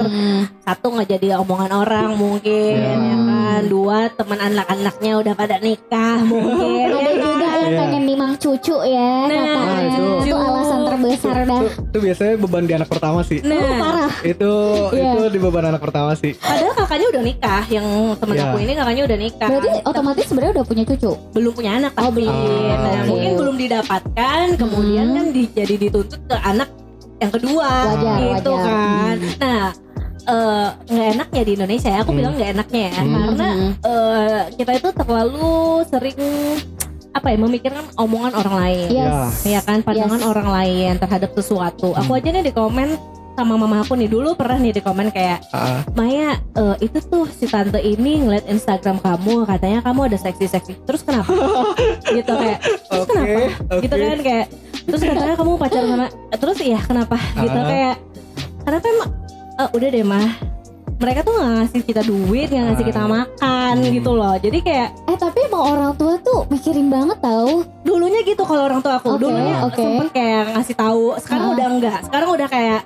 [SPEAKER 3] satu nggak jadi omongan orang mungkin
[SPEAKER 4] Iya.
[SPEAKER 3] ya kan dua teman anak-anaknya udah pada nikah mungkin
[SPEAKER 2] ada
[SPEAKER 3] ya kan?
[SPEAKER 2] juga yang
[SPEAKER 4] Iya.
[SPEAKER 2] pengen nimang cucu ya
[SPEAKER 3] Nah,
[SPEAKER 2] katanya
[SPEAKER 4] itu.
[SPEAKER 2] itu alasan terbesar dah
[SPEAKER 4] Itu, itu biasanya beban di anak pertama sih.
[SPEAKER 3] nah
[SPEAKER 2] parah
[SPEAKER 4] Itu
[SPEAKER 2] Iya.
[SPEAKER 4] itu di beban anak pertama sih.
[SPEAKER 3] padahal kakaknya udah nikah yang temen
[SPEAKER 4] Iya.
[SPEAKER 3] aku ini kakaknya udah nikah
[SPEAKER 2] berarti otomatis sebenarnya udah punya cucu
[SPEAKER 3] belum punya anak
[SPEAKER 2] Oh,
[SPEAKER 3] tapi
[SPEAKER 2] belum.
[SPEAKER 3] nah,
[SPEAKER 4] Oke.
[SPEAKER 3] mungkin belum didapatkan kemudian
[SPEAKER 2] Hmm.
[SPEAKER 3] kan di- jadi dituntut ke anak yang kedua
[SPEAKER 2] Wajar,
[SPEAKER 3] gitu
[SPEAKER 2] wajar.
[SPEAKER 3] kan nah eh, nggak enaknya di Indonesia ya aku
[SPEAKER 4] Hmm.
[SPEAKER 3] bilang nggak enaknya ya
[SPEAKER 4] Hmm.
[SPEAKER 3] karena
[SPEAKER 2] Hmm.
[SPEAKER 3] eh, kita itu terlalu sering apa ya memikirkan omongan orang lain.
[SPEAKER 2] Yes.
[SPEAKER 3] Ya. Kan pandangan
[SPEAKER 2] Yes.
[SPEAKER 3] orang lain terhadap sesuatu. Aku
[SPEAKER 4] Hmm.
[SPEAKER 3] aja nih di komen sama mama aku nih dulu pernah nih di komen kayak
[SPEAKER 4] Ah,
[SPEAKER 3] Maya eh, itu tuh si tante ini ngeliat Instagram kamu katanya kamu ada seksi-seksi. Terus kenapa? <laughs> Gitu kayak terus
[SPEAKER 4] Oke,
[SPEAKER 3] kenapa?
[SPEAKER 4] oke.
[SPEAKER 3] gitu kan kayak terus katanya kamu pacaran sama terus iya kenapa? Gitu
[SPEAKER 4] Ah.
[SPEAKER 3] kayak kenapa emang eh, udah deh mah mereka tuh nggak ngasih kita duit nggak ngasih kita
[SPEAKER 4] Ah.
[SPEAKER 3] makan
[SPEAKER 4] Hmm.
[SPEAKER 3] gitu loh jadi kayak
[SPEAKER 2] eh tapi emang orang tua tuh mikirin banget tau
[SPEAKER 3] dulunya gitu kalau orang tua aku
[SPEAKER 2] Oke,
[SPEAKER 3] dulunya
[SPEAKER 2] oke.
[SPEAKER 3] sempet kayak ngasih tahu sekarang
[SPEAKER 2] Ah.
[SPEAKER 3] udah enggak sekarang udah kayak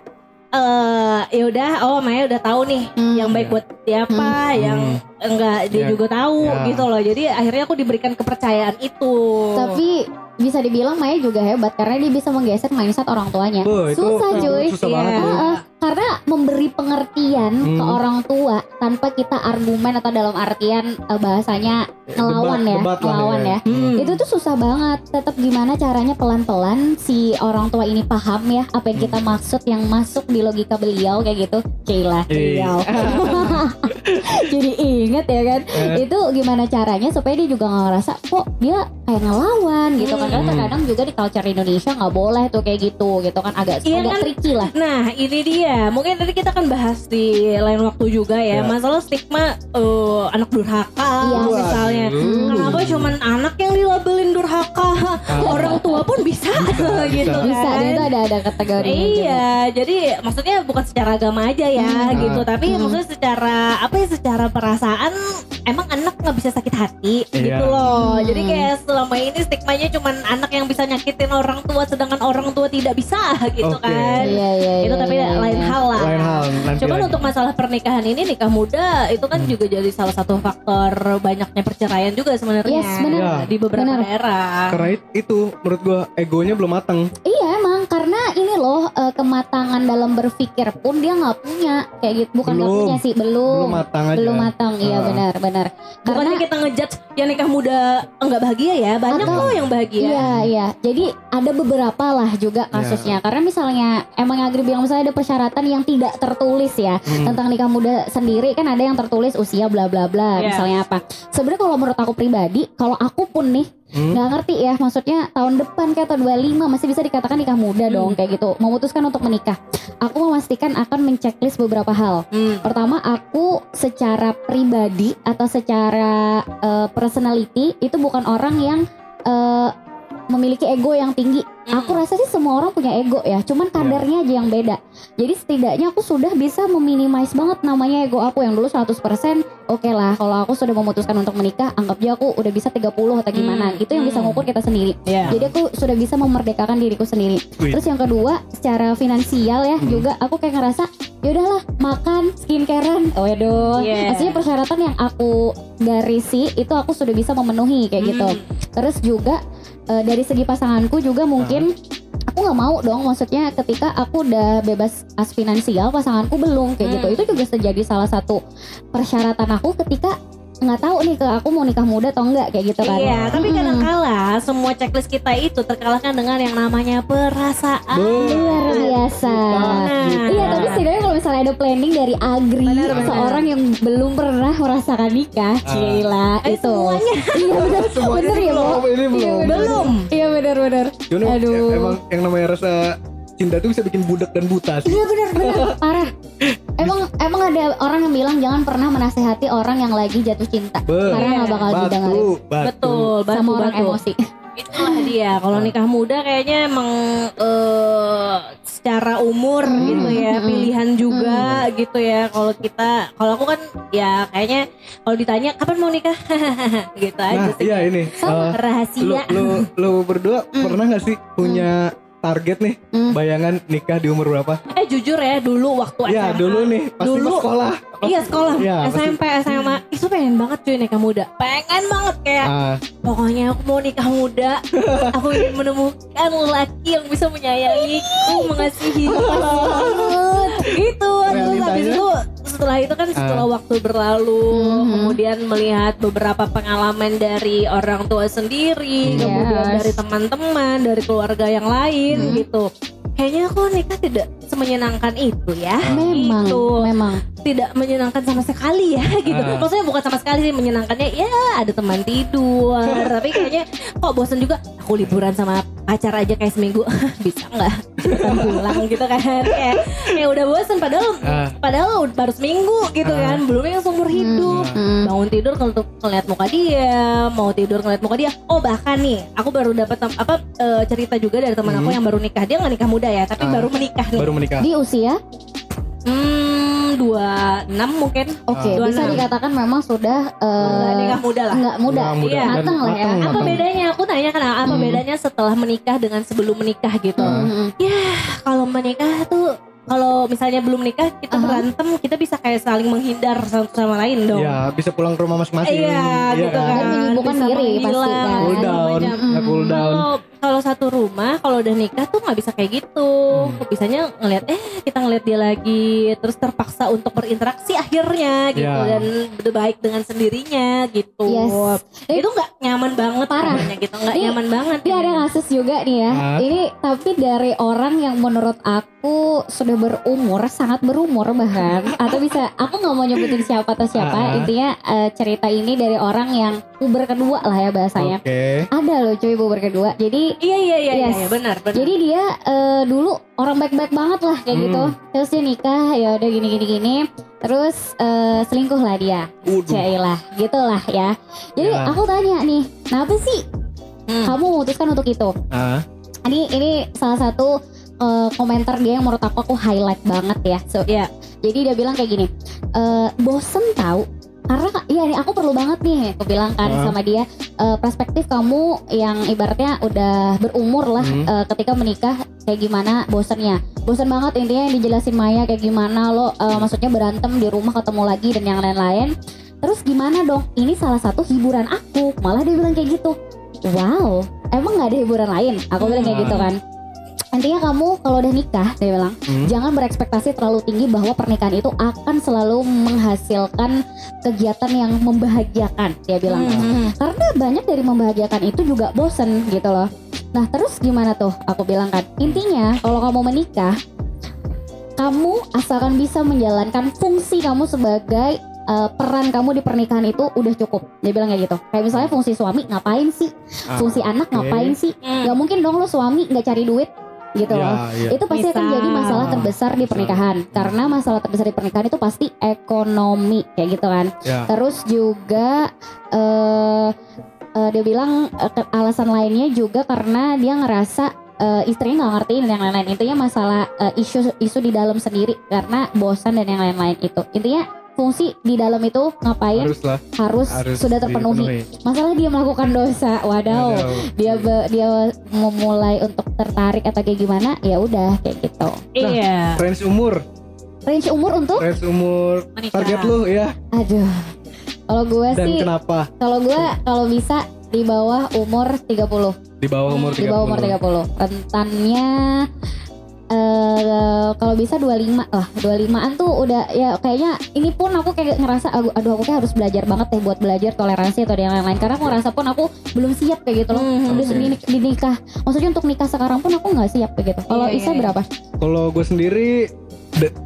[SPEAKER 3] eh ya udah oh Maya udah tahu nih
[SPEAKER 2] Hmm.
[SPEAKER 3] yang baik buat siapa yang enggak dia
[SPEAKER 4] Ya.
[SPEAKER 3] juga tahu
[SPEAKER 4] Ya.
[SPEAKER 3] gitu loh jadi akhirnya aku diberikan kepercayaan itu
[SPEAKER 2] tapi bisa dibilang Maya juga hebat karena dia bisa menggeser mindset orang tuanya
[SPEAKER 4] Bu, itu
[SPEAKER 2] susah cuy
[SPEAKER 4] susah banget. Bu.
[SPEAKER 2] Heeh, karena memberi pengertian ke
[SPEAKER 4] Hmm.
[SPEAKER 2] orang tua tanpa kita argumen atau dalam artian eh, bahasanya ngelawan
[SPEAKER 4] Debat-
[SPEAKER 2] ya,
[SPEAKER 4] debat lah
[SPEAKER 2] ngelawan
[SPEAKER 4] ya.
[SPEAKER 2] ya.
[SPEAKER 3] Hmm.
[SPEAKER 2] Itu tuh susah banget. Tetap gimana caranya pelan-pelan si orang tua ini paham ya apa yang kita maksud yang masuk di logika beliau kayak gitu. Cila,
[SPEAKER 4] Iya.
[SPEAKER 2] beliau. <laughs> Jadi inget ya kan.
[SPEAKER 4] Eh.
[SPEAKER 2] Itu gimana caranya supaya dia juga nggak ngerasa kok dia kayak ngelawan gitu kan. Karena
[SPEAKER 4] Hmm.
[SPEAKER 2] terkadang juga di culture Indonesia nggak boleh tuh kayak gitu gitu kan agak
[SPEAKER 3] Iya
[SPEAKER 2] agak
[SPEAKER 3] kan?
[SPEAKER 2] tricky lah.
[SPEAKER 3] Nah ini dia Mungkin nanti kita akan bahas di lain waktu juga ya,
[SPEAKER 4] Ya.
[SPEAKER 3] Masalah stigma eh, anak durhaka
[SPEAKER 2] Iya.
[SPEAKER 3] misalnya
[SPEAKER 4] Waduh.
[SPEAKER 3] Kenapa cuman anak yang dilabelin durhaka Orang tua pun bisa, <laughs> gitu kan
[SPEAKER 2] Bisa dia tuh ada ada kategori
[SPEAKER 3] Iya, jadi maksudnya bukan secara agama aja ya
[SPEAKER 2] Hmm.
[SPEAKER 3] gitu, tapi
[SPEAKER 2] Hmm.
[SPEAKER 3] maksudnya secara apa ya secara perasaan emang anak nggak bisa sakit hati
[SPEAKER 4] Iya.
[SPEAKER 3] gitu loh.
[SPEAKER 2] Hmm.
[SPEAKER 3] Jadi kayak selama ini stigmanya cuman anak yang bisa nyakitin orang tua sedangkan orang tua tidak bisa gitu
[SPEAKER 4] Oke.
[SPEAKER 3] kan.
[SPEAKER 2] Iya iya.
[SPEAKER 3] Itu
[SPEAKER 2] iya,
[SPEAKER 3] tapi
[SPEAKER 2] iya,
[SPEAKER 3] lain
[SPEAKER 2] iya.
[SPEAKER 3] hal lah.
[SPEAKER 4] Lain hal nanti
[SPEAKER 3] Cuman
[SPEAKER 4] lagi.
[SPEAKER 3] untuk masalah pernikahan ini nikah muda itu kan
[SPEAKER 4] Hmm.
[SPEAKER 3] juga jadi salah satu faktor banyaknya perceraian juga sebenarnya
[SPEAKER 2] Yes, benar.
[SPEAKER 4] Ya.
[SPEAKER 3] di beberapa
[SPEAKER 2] Benar.
[SPEAKER 3] daerah.
[SPEAKER 4] karena it- itu menurut gua egonya belum matang.
[SPEAKER 2] Iya loh eh, kematangan dalam berpikir pun dia nggak punya kayak gitu bukan nggak punya sih
[SPEAKER 4] belum
[SPEAKER 2] belum
[SPEAKER 4] matang aja
[SPEAKER 2] belum matang iya
[SPEAKER 4] Ah.
[SPEAKER 2] benar benar
[SPEAKER 3] Bukannya kita ngejudge yang nikah muda enggak bahagia ya. Banyak
[SPEAKER 2] Atau-
[SPEAKER 3] loh yang bahagia.
[SPEAKER 2] Iya iya. Jadi ada beberapa lah juga kasusnya. Karena misalnya emang yang Agri bilang misalnya ada persyaratan yang tidak tertulis ya
[SPEAKER 4] Hmm.
[SPEAKER 2] tentang nikah muda sendiri kan ada yang tertulis usia bla bla bla.
[SPEAKER 3] Iya.
[SPEAKER 2] Misalnya apa? Sebenarnya kalau menurut aku pribadi, kalau aku pun nih
[SPEAKER 4] Hmm.
[SPEAKER 2] nggak ngerti ya maksudnya tahun depan kayak tahun 25 masih bisa dikatakan nikah muda dong kayak gitu. Memutuskan untuk menikah. Aku memastikan akan menceklis beberapa hal.
[SPEAKER 3] Hmm.
[SPEAKER 2] Pertama aku secara pribadi atau secara eh, personality itu bukan orang yang eh, memiliki ego yang tinggi.
[SPEAKER 3] Hmm.
[SPEAKER 2] Aku rasa sih semua orang punya ego ya, cuman kadarnya aja yang beda. Jadi setidaknya aku sudah bisa meminimais banget namanya ego aku yang dulu 100% oke lah kalau aku sudah memutuskan untuk menikah, anggap aja aku udah bisa 30 atau gimana.
[SPEAKER 3] Hmm.
[SPEAKER 2] Itu yang bisa
[SPEAKER 3] Hmm.
[SPEAKER 2] ngukur kita sendiri.
[SPEAKER 3] Iya.
[SPEAKER 2] Jadi aku sudah bisa memerdekakan diriku sendiri. Terus yang kedua, secara finansial ya
[SPEAKER 4] Hmm.
[SPEAKER 2] juga aku kayak ngerasa ya udahlah makan skincarean. Oh ya dong.
[SPEAKER 3] Yeah.
[SPEAKER 2] Maksudnya persyaratan yang aku garisi itu aku sudah bisa memenuhi kayak gitu.
[SPEAKER 3] Hmm.
[SPEAKER 2] Terus juga eh, dari segi pasanganku juga mungkin aku nggak mau dong maksudnya ketika aku udah bebas as finansial pasanganku belum kayak gitu.
[SPEAKER 3] Hmm.
[SPEAKER 2] Itu juga jadi salah satu persyaratan aku ketika nggak tahu nih ke aku mau nikah muda atau enggak kayak gitu kan.
[SPEAKER 3] Iya, tapi
[SPEAKER 2] Mm-mm.
[SPEAKER 3] kadang-kala semua checklist kita itu terkalahkan dengan yang namanya perasaan.
[SPEAKER 2] luar biasa.
[SPEAKER 3] Nah.
[SPEAKER 2] Iya, tapi setidaknya kalau misalnya ada planning dari Agri,
[SPEAKER 3] Benar, benar.
[SPEAKER 2] seorang yang belum pernah merasakan nikah,
[SPEAKER 4] Ah.
[SPEAKER 2] Cila
[SPEAKER 3] Eh,
[SPEAKER 2] itu.
[SPEAKER 3] semuanya. <laughs>
[SPEAKER 2] Iya benar, <laughs>
[SPEAKER 4] Semuanya
[SPEAKER 2] benar ya,
[SPEAKER 4] belum,
[SPEAKER 2] Bo?
[SPEAKER 4] ini
[SPEAKER 2] Iya,
[SPEAKER 4] belum.
[SPEAKER 2] Iya benar benar.
[SPEAKER 4] You know,
[SPEAKER 2] Aduh.
[SPEAKER 4] emang yang namanya rasa cinta tuh bisa bikin budak dan buta sih
[SPEAKER 2] Iya benar benar <laughs> parah. Emang emang ada orang yang bilang jangan pernah menasehati orang yang lagi jatuh cinta
[SPEAKER 4] Be-
[SPEAKER 2] karena nggak bakal
[SPEAKER 4] batu
[SPEAKER 2] didengarin
[SPEAKER 4] batu
[SPEAKER 3] Betul, batu,
[SPEAKER 2] sama orang
[SPEAKER 3] batu.
[SPEAKER 2] emosi.
[SPEAKER 3] Itulah <laughs> dia. Kalau nikah muda kayaknya emang eh, secara umur
[SPEAKER 2] Hmm,
[SPEAKER 3] gitu ya,
[SPEAKER 2] hmm,
[SPEAKER 3] pilihan juga gitu ya. Kalau kita, kalau aku kan ya kayaknya kalau ditanya kapan mau nikah, <laughs> gitu aja
[SPEAKER 4] nah
[SPEAKER 3] sih.
[SPEAKER 4] iya ini
[SPEAKER 2] Sama.
[SPEAKER 4] eh, lu,
[SPEAKER 3] Rahasia.
[SPEAKER 4] lu, lu berdua pernah gak sih punya target nih
[SPEAKER 2] Hmm.
[SPEAKER 4] bayangan nikah di umur berapa?
[SPEAKER 3] Eh jujur ya dulu waktu
[SPEAKER 4] Ya
[SPEAKER 3] SMA.
[SPEAKER 4] dulu nih pasti
[SPEAKER 3] Dulu.
[SPEAKER 4] pas sekolah.
[SPEAKER 3] Iya sekolah,
[SPEAKER 4] Iya, pasti.
[SPEAKER 3] SMP, SMA Itu pengen banget cuy nikah muda. Pengen banget kayak
[SPEAKER 4] Ah,
[SPEAKER 3] Pokoknya aku mau nikah muda. Aku ingin menemukan laki yang bisa menyayangiku Mengasihiku Gitu Terus habis itu Setelah itu kan setelah waktu berlalu
[SPEAKER 2] Mhm.
[SPEAKER 3] Kemudian melihat beberapa pengalaman dari orang tua sendiri
[SPEAKER 2] Yes.
[SPEAKER 3] Kemudian dari teman-teman Dari keluarga yang lain
[SPEAKER 2] Mhm.
[SPEAKER 3] gitu Kayaknya aku nikah tidak semenyenangkan itu ya
[SPEAKER 2] Memang,
[SPEAKER 3] Gitu
[SPEAKER 2] memang.
[SPEAKER 3] tidak menyenangkan sama sekali ya <laughs> gitu.
[SPEAKER 4] Ah.
[SPEAKER 3] Maksudnya bukan sama sekali sih menyenangkannya ya ada teman tidur. <laughs> Tapi kayaknya kok bosan juga aku liburan sama pacar aja kayak seminggu. <laughs> Bisa nggak? Pulang gitu kan. Kayak ya udah bosan padahal
[SPEAKER 4] ah,
[SPEAKER 3] padahal baru seminggu gitu
[SPEAKER 4] Ah.
[SPEAKER 3] kan. Belum yang seumur hidup.
[SPEAKER 2] Hmm.
[SPEAKER 3] bangun tidur kalau ngeliat muka dia mau tidur ngeliat muka dia. Oh bahkan nih aku baru dapat apa eh, cerita juga dari teman aku
[SPEAKER 4] Hmm.
[SPEAKER 3] yang baru nikah. Dia nggak nikah muda ya tapi
[SPEAKER 4] Ah.
[SPEAKER 3] baru menikah nih.
[SPEAKER 4] Baru menikah.
[SPEAKER 2] Di usia,
[SPEAKER 3] hmm dua enam mungkin
[SPEAKER 2] oke,
[SPEAKER 4] Ah.
[SPEAKER 2] bisa
[SPEAKER 3] 26.
[SPEAKER 2] dikatakan memang sudah eh,
[SPEAKER 3] Nggak nikah muda lah
[SPEAKER 2] nggak muda,
[SPEAKER 4] Nggak muda.
[SPEAKER 3] Iya.
[SPEAKER 4] Dan
[SPEAKER 2] matang lah ya.
[SPEAKER 4] matang,
[SPEAKER 3] apa bedanya aku tanya kan apa
[SPEAKER 4] Hmm.
[SPEAKER 3] bedanya setelah menikah dengan sebelum menikah gitu
[SPEAKER 4] Ah.
[SPEAKER 2] Hmm.
[SPEAKER 3] kalau menikah tuh kalau misalnya belum nikah kita
[SPEAKER 2] Aha.
[SPEAKER 3] berantem kita bisa kayak saling menghindar satu sama lain dong
[SPEAKER 4] Iya, bisa pulang ke rumah masing-masing.
[SPEAKER 3] Iya, gitu kan.
[SPEAKER 2] Dan menyibukkan diri pasti kan.
[SPEAKER 4] Cool down, ya cool down.
[SPEAKER 3] Kalau kalau satu rumah kalau udah nikah tuh nggak bisa kayak gitu.
[SPEAKER 4] Hmm.
[SPEAKER 3] Bisanya ngelihat eh kita ngelihat dia lagi terus terpaksa untuk berinteraksi akhirnya gitu
[SPEAKER 4] Ya.
[SPEAKER 3] dan baik dengan sendirinya gitu.
[SPEAKER 2] Yes.
[SPEAKER 3] Itu nggak nyaman banget
[SPEAKER 2] Parah.
[SPEAKER 3] pokoknya gitu, nggak nyaman banget.
[SPEAKER 2] Ini ada kasus juga nih ya.
[SPEAKER 4] Ah.
[SPEAKER 2] Ini tapi dari orang yang menurut aku sudah berumur, sangat berumur bahkan. <laughs> Atau bisa, aku nggak mau nyebutin siapa atau siapa.
[SPEAKER 4] Ah.
[SPEAKER 2] Intinya eh, cerita ini dari orang yang puber kedua lah ya bahasanya.
[SPEAKER 4] Oke.
[SPEAKER 2] Ada loh cuy puber kedua. Jadi
[SPEAKER 3] Iya iya iya iya,
[SPEAKER 2] Yes.
[SPEAKER 3] iya, benar benar.
[SPEAKER 2] jadi dia eh, dulu orang baik-baik banget lah kayak
[SPEAKER 4] Hmm.
[SPEAKER 2] gitu. Terus dia nikah, ya udah gini gini gini. Terus eh, selingkuh lah dia. Cailah, gitulah ya. Jadi
[SPEAKER 4] Ya.
[SPEAKER 2] aku tanya nih, kenapa sih
[SPEAKER 3] Hmm.
[SPEAKER 2] kamu memutuskan untuk itu?
[SPEAKER 4] Ah,
[SPEAKER 2] ini ini salah satu eh, komentar dia yang menurut aku aku highlight banget ya. So,
[SPEAKER 3] Iya.
[SPEAKER 2] Jadi dia bilang kayak gini, eh, bosen tahu karena iya nih aku perlu banget nih, aku bilang kan
[SPEAKER 4] Ah.
[SPEAKER 2] sama dia eh, perspektif kamu yang ibaratnya udah berumur lah
[SPEAKER 4] Hmm.
[SPEAKER 2] eh, ketika menikah kayak gimana bosennya. Bosen banget intinya yang dijelasin Maya kayak gimana lo eh, maksudnya berantem di rumah ketemu lagi dan yang lain-lain. Terus gimana dong? Ini salah satu hiburan aku. Malah dia bilang kayak gitu. Wow, emang nggak ada hiburan lain? Aku bilang kayak
[SPEAKER 4] Hmm.
[SPEAKER 2] gitu kan. Intinya kamu kalau udah nikah dia bilang
[SPEAKER 4] Hmm.
[SPEAKER 2] jangan berekspektasi terlalu tinggi bahwa pernikahan itu akan selalu menghasilkan kegiatan yang membahagiakan dia bilang
[SPEAKER 3] Hmm.
[SPEAKER 2] karena banyak dari membahagiakan itu juga bosen gitu loh nah terus gimana tuh aku bilang kan intinya kalau kamu menikah kamu asalkan bisa menjalankan fungsi kamu sebagai eh, peran kamu di pernikahan itu udah cukup dia bilang kayak gitu kayak misalnya fungsi suami ngapain sih
[SPEAKER 4] Ah,
[SPEAKER 2] fungsi anak
[SPEAKER 4] oke.
[SPEAKER 2] ngapain sih
[SPEAKER 3] Hmm.
[SPEAKER 2] Gak mungkin dong lo suami nggak cari duit gitu loh
[SPEAKER 4] Ya, ya.
[SPEAKER 2] itu pasti akan
[SPEAKER 3] Misal.
[SPEAKER 2] jadi masalah terbesar di
[SPEAKER 4] Misal.
[SPEAKER 2] pernikahan karena masalah terbesar di pernikahan itu pasti ekonomi kayak gitu kan
[SPEAKER 4] Ya.
[SPEAKER 2] terus juga eh eh, dia bilang ke- alasan lainnya juga karena dia ngerasa eh, istrinya nggak ngertiin dan yang lain-lain intinya masalah eh, isu isu di dalam sendiri karena bosan dan yang lain-lain itu intinya fungsi di dalam itu ngapain? Harus,
[SPEAKER 4] Haruslah. Harus
[SPEAKER 2] sudah terpenuhi. masalah dia melakukan dosa. Wadaw.
[SPEAKER 4] Waduh.
[SPEAKER 2] dia be- dia memulai untuk tertarik atau kayak gimana? Ya udah kayak gitu.
[SPEAKER 3] Iya.
[SPEAKER 4] Range umur,
[SPEAKER 2] range umur untuk?
[SPEAKER 4] Range umur.
[SPEAKER 3] Menikah.
[SPEAKER 4] target lu ya.
[SPEAKER 2] Aduh. Kalau gue
[SPEAKER 4] dan
[SPEAKER 2] sih
[SPEAKER 4] kenapa?
[SPEAKER 2] kalau gue kalau bisa di bawah umur 30
[SPEAKER 4] di bawah umur 30?
[SPEAKER 2] di bawah umur 30 rentannya eh kalau bisa 25 lah 25an tuh udah ya kayaknya ini pun aku kayak ngerasa aduh, aku kayak harus belajar banget deh buat belajar toleransi atau yang lain-lain karena aku ngerasa pun aku belum siap kayak gitu loh
[SPEAKER 3] Hmm.
[SPEAKER 2] udah
[SPEAKER 4] Oke.
[SPEAKER 2] di, di nikah maksudnya untuk nikah sekarang pun aku nggak siap kayak gitu kalau
[SPEAKER 3] Iya,
[SPEAKER 2] Isa
[SPEAKER 3] iya.
[SPEAKER 2] berapa
[SPEAKER 4] Kalau gue sendiri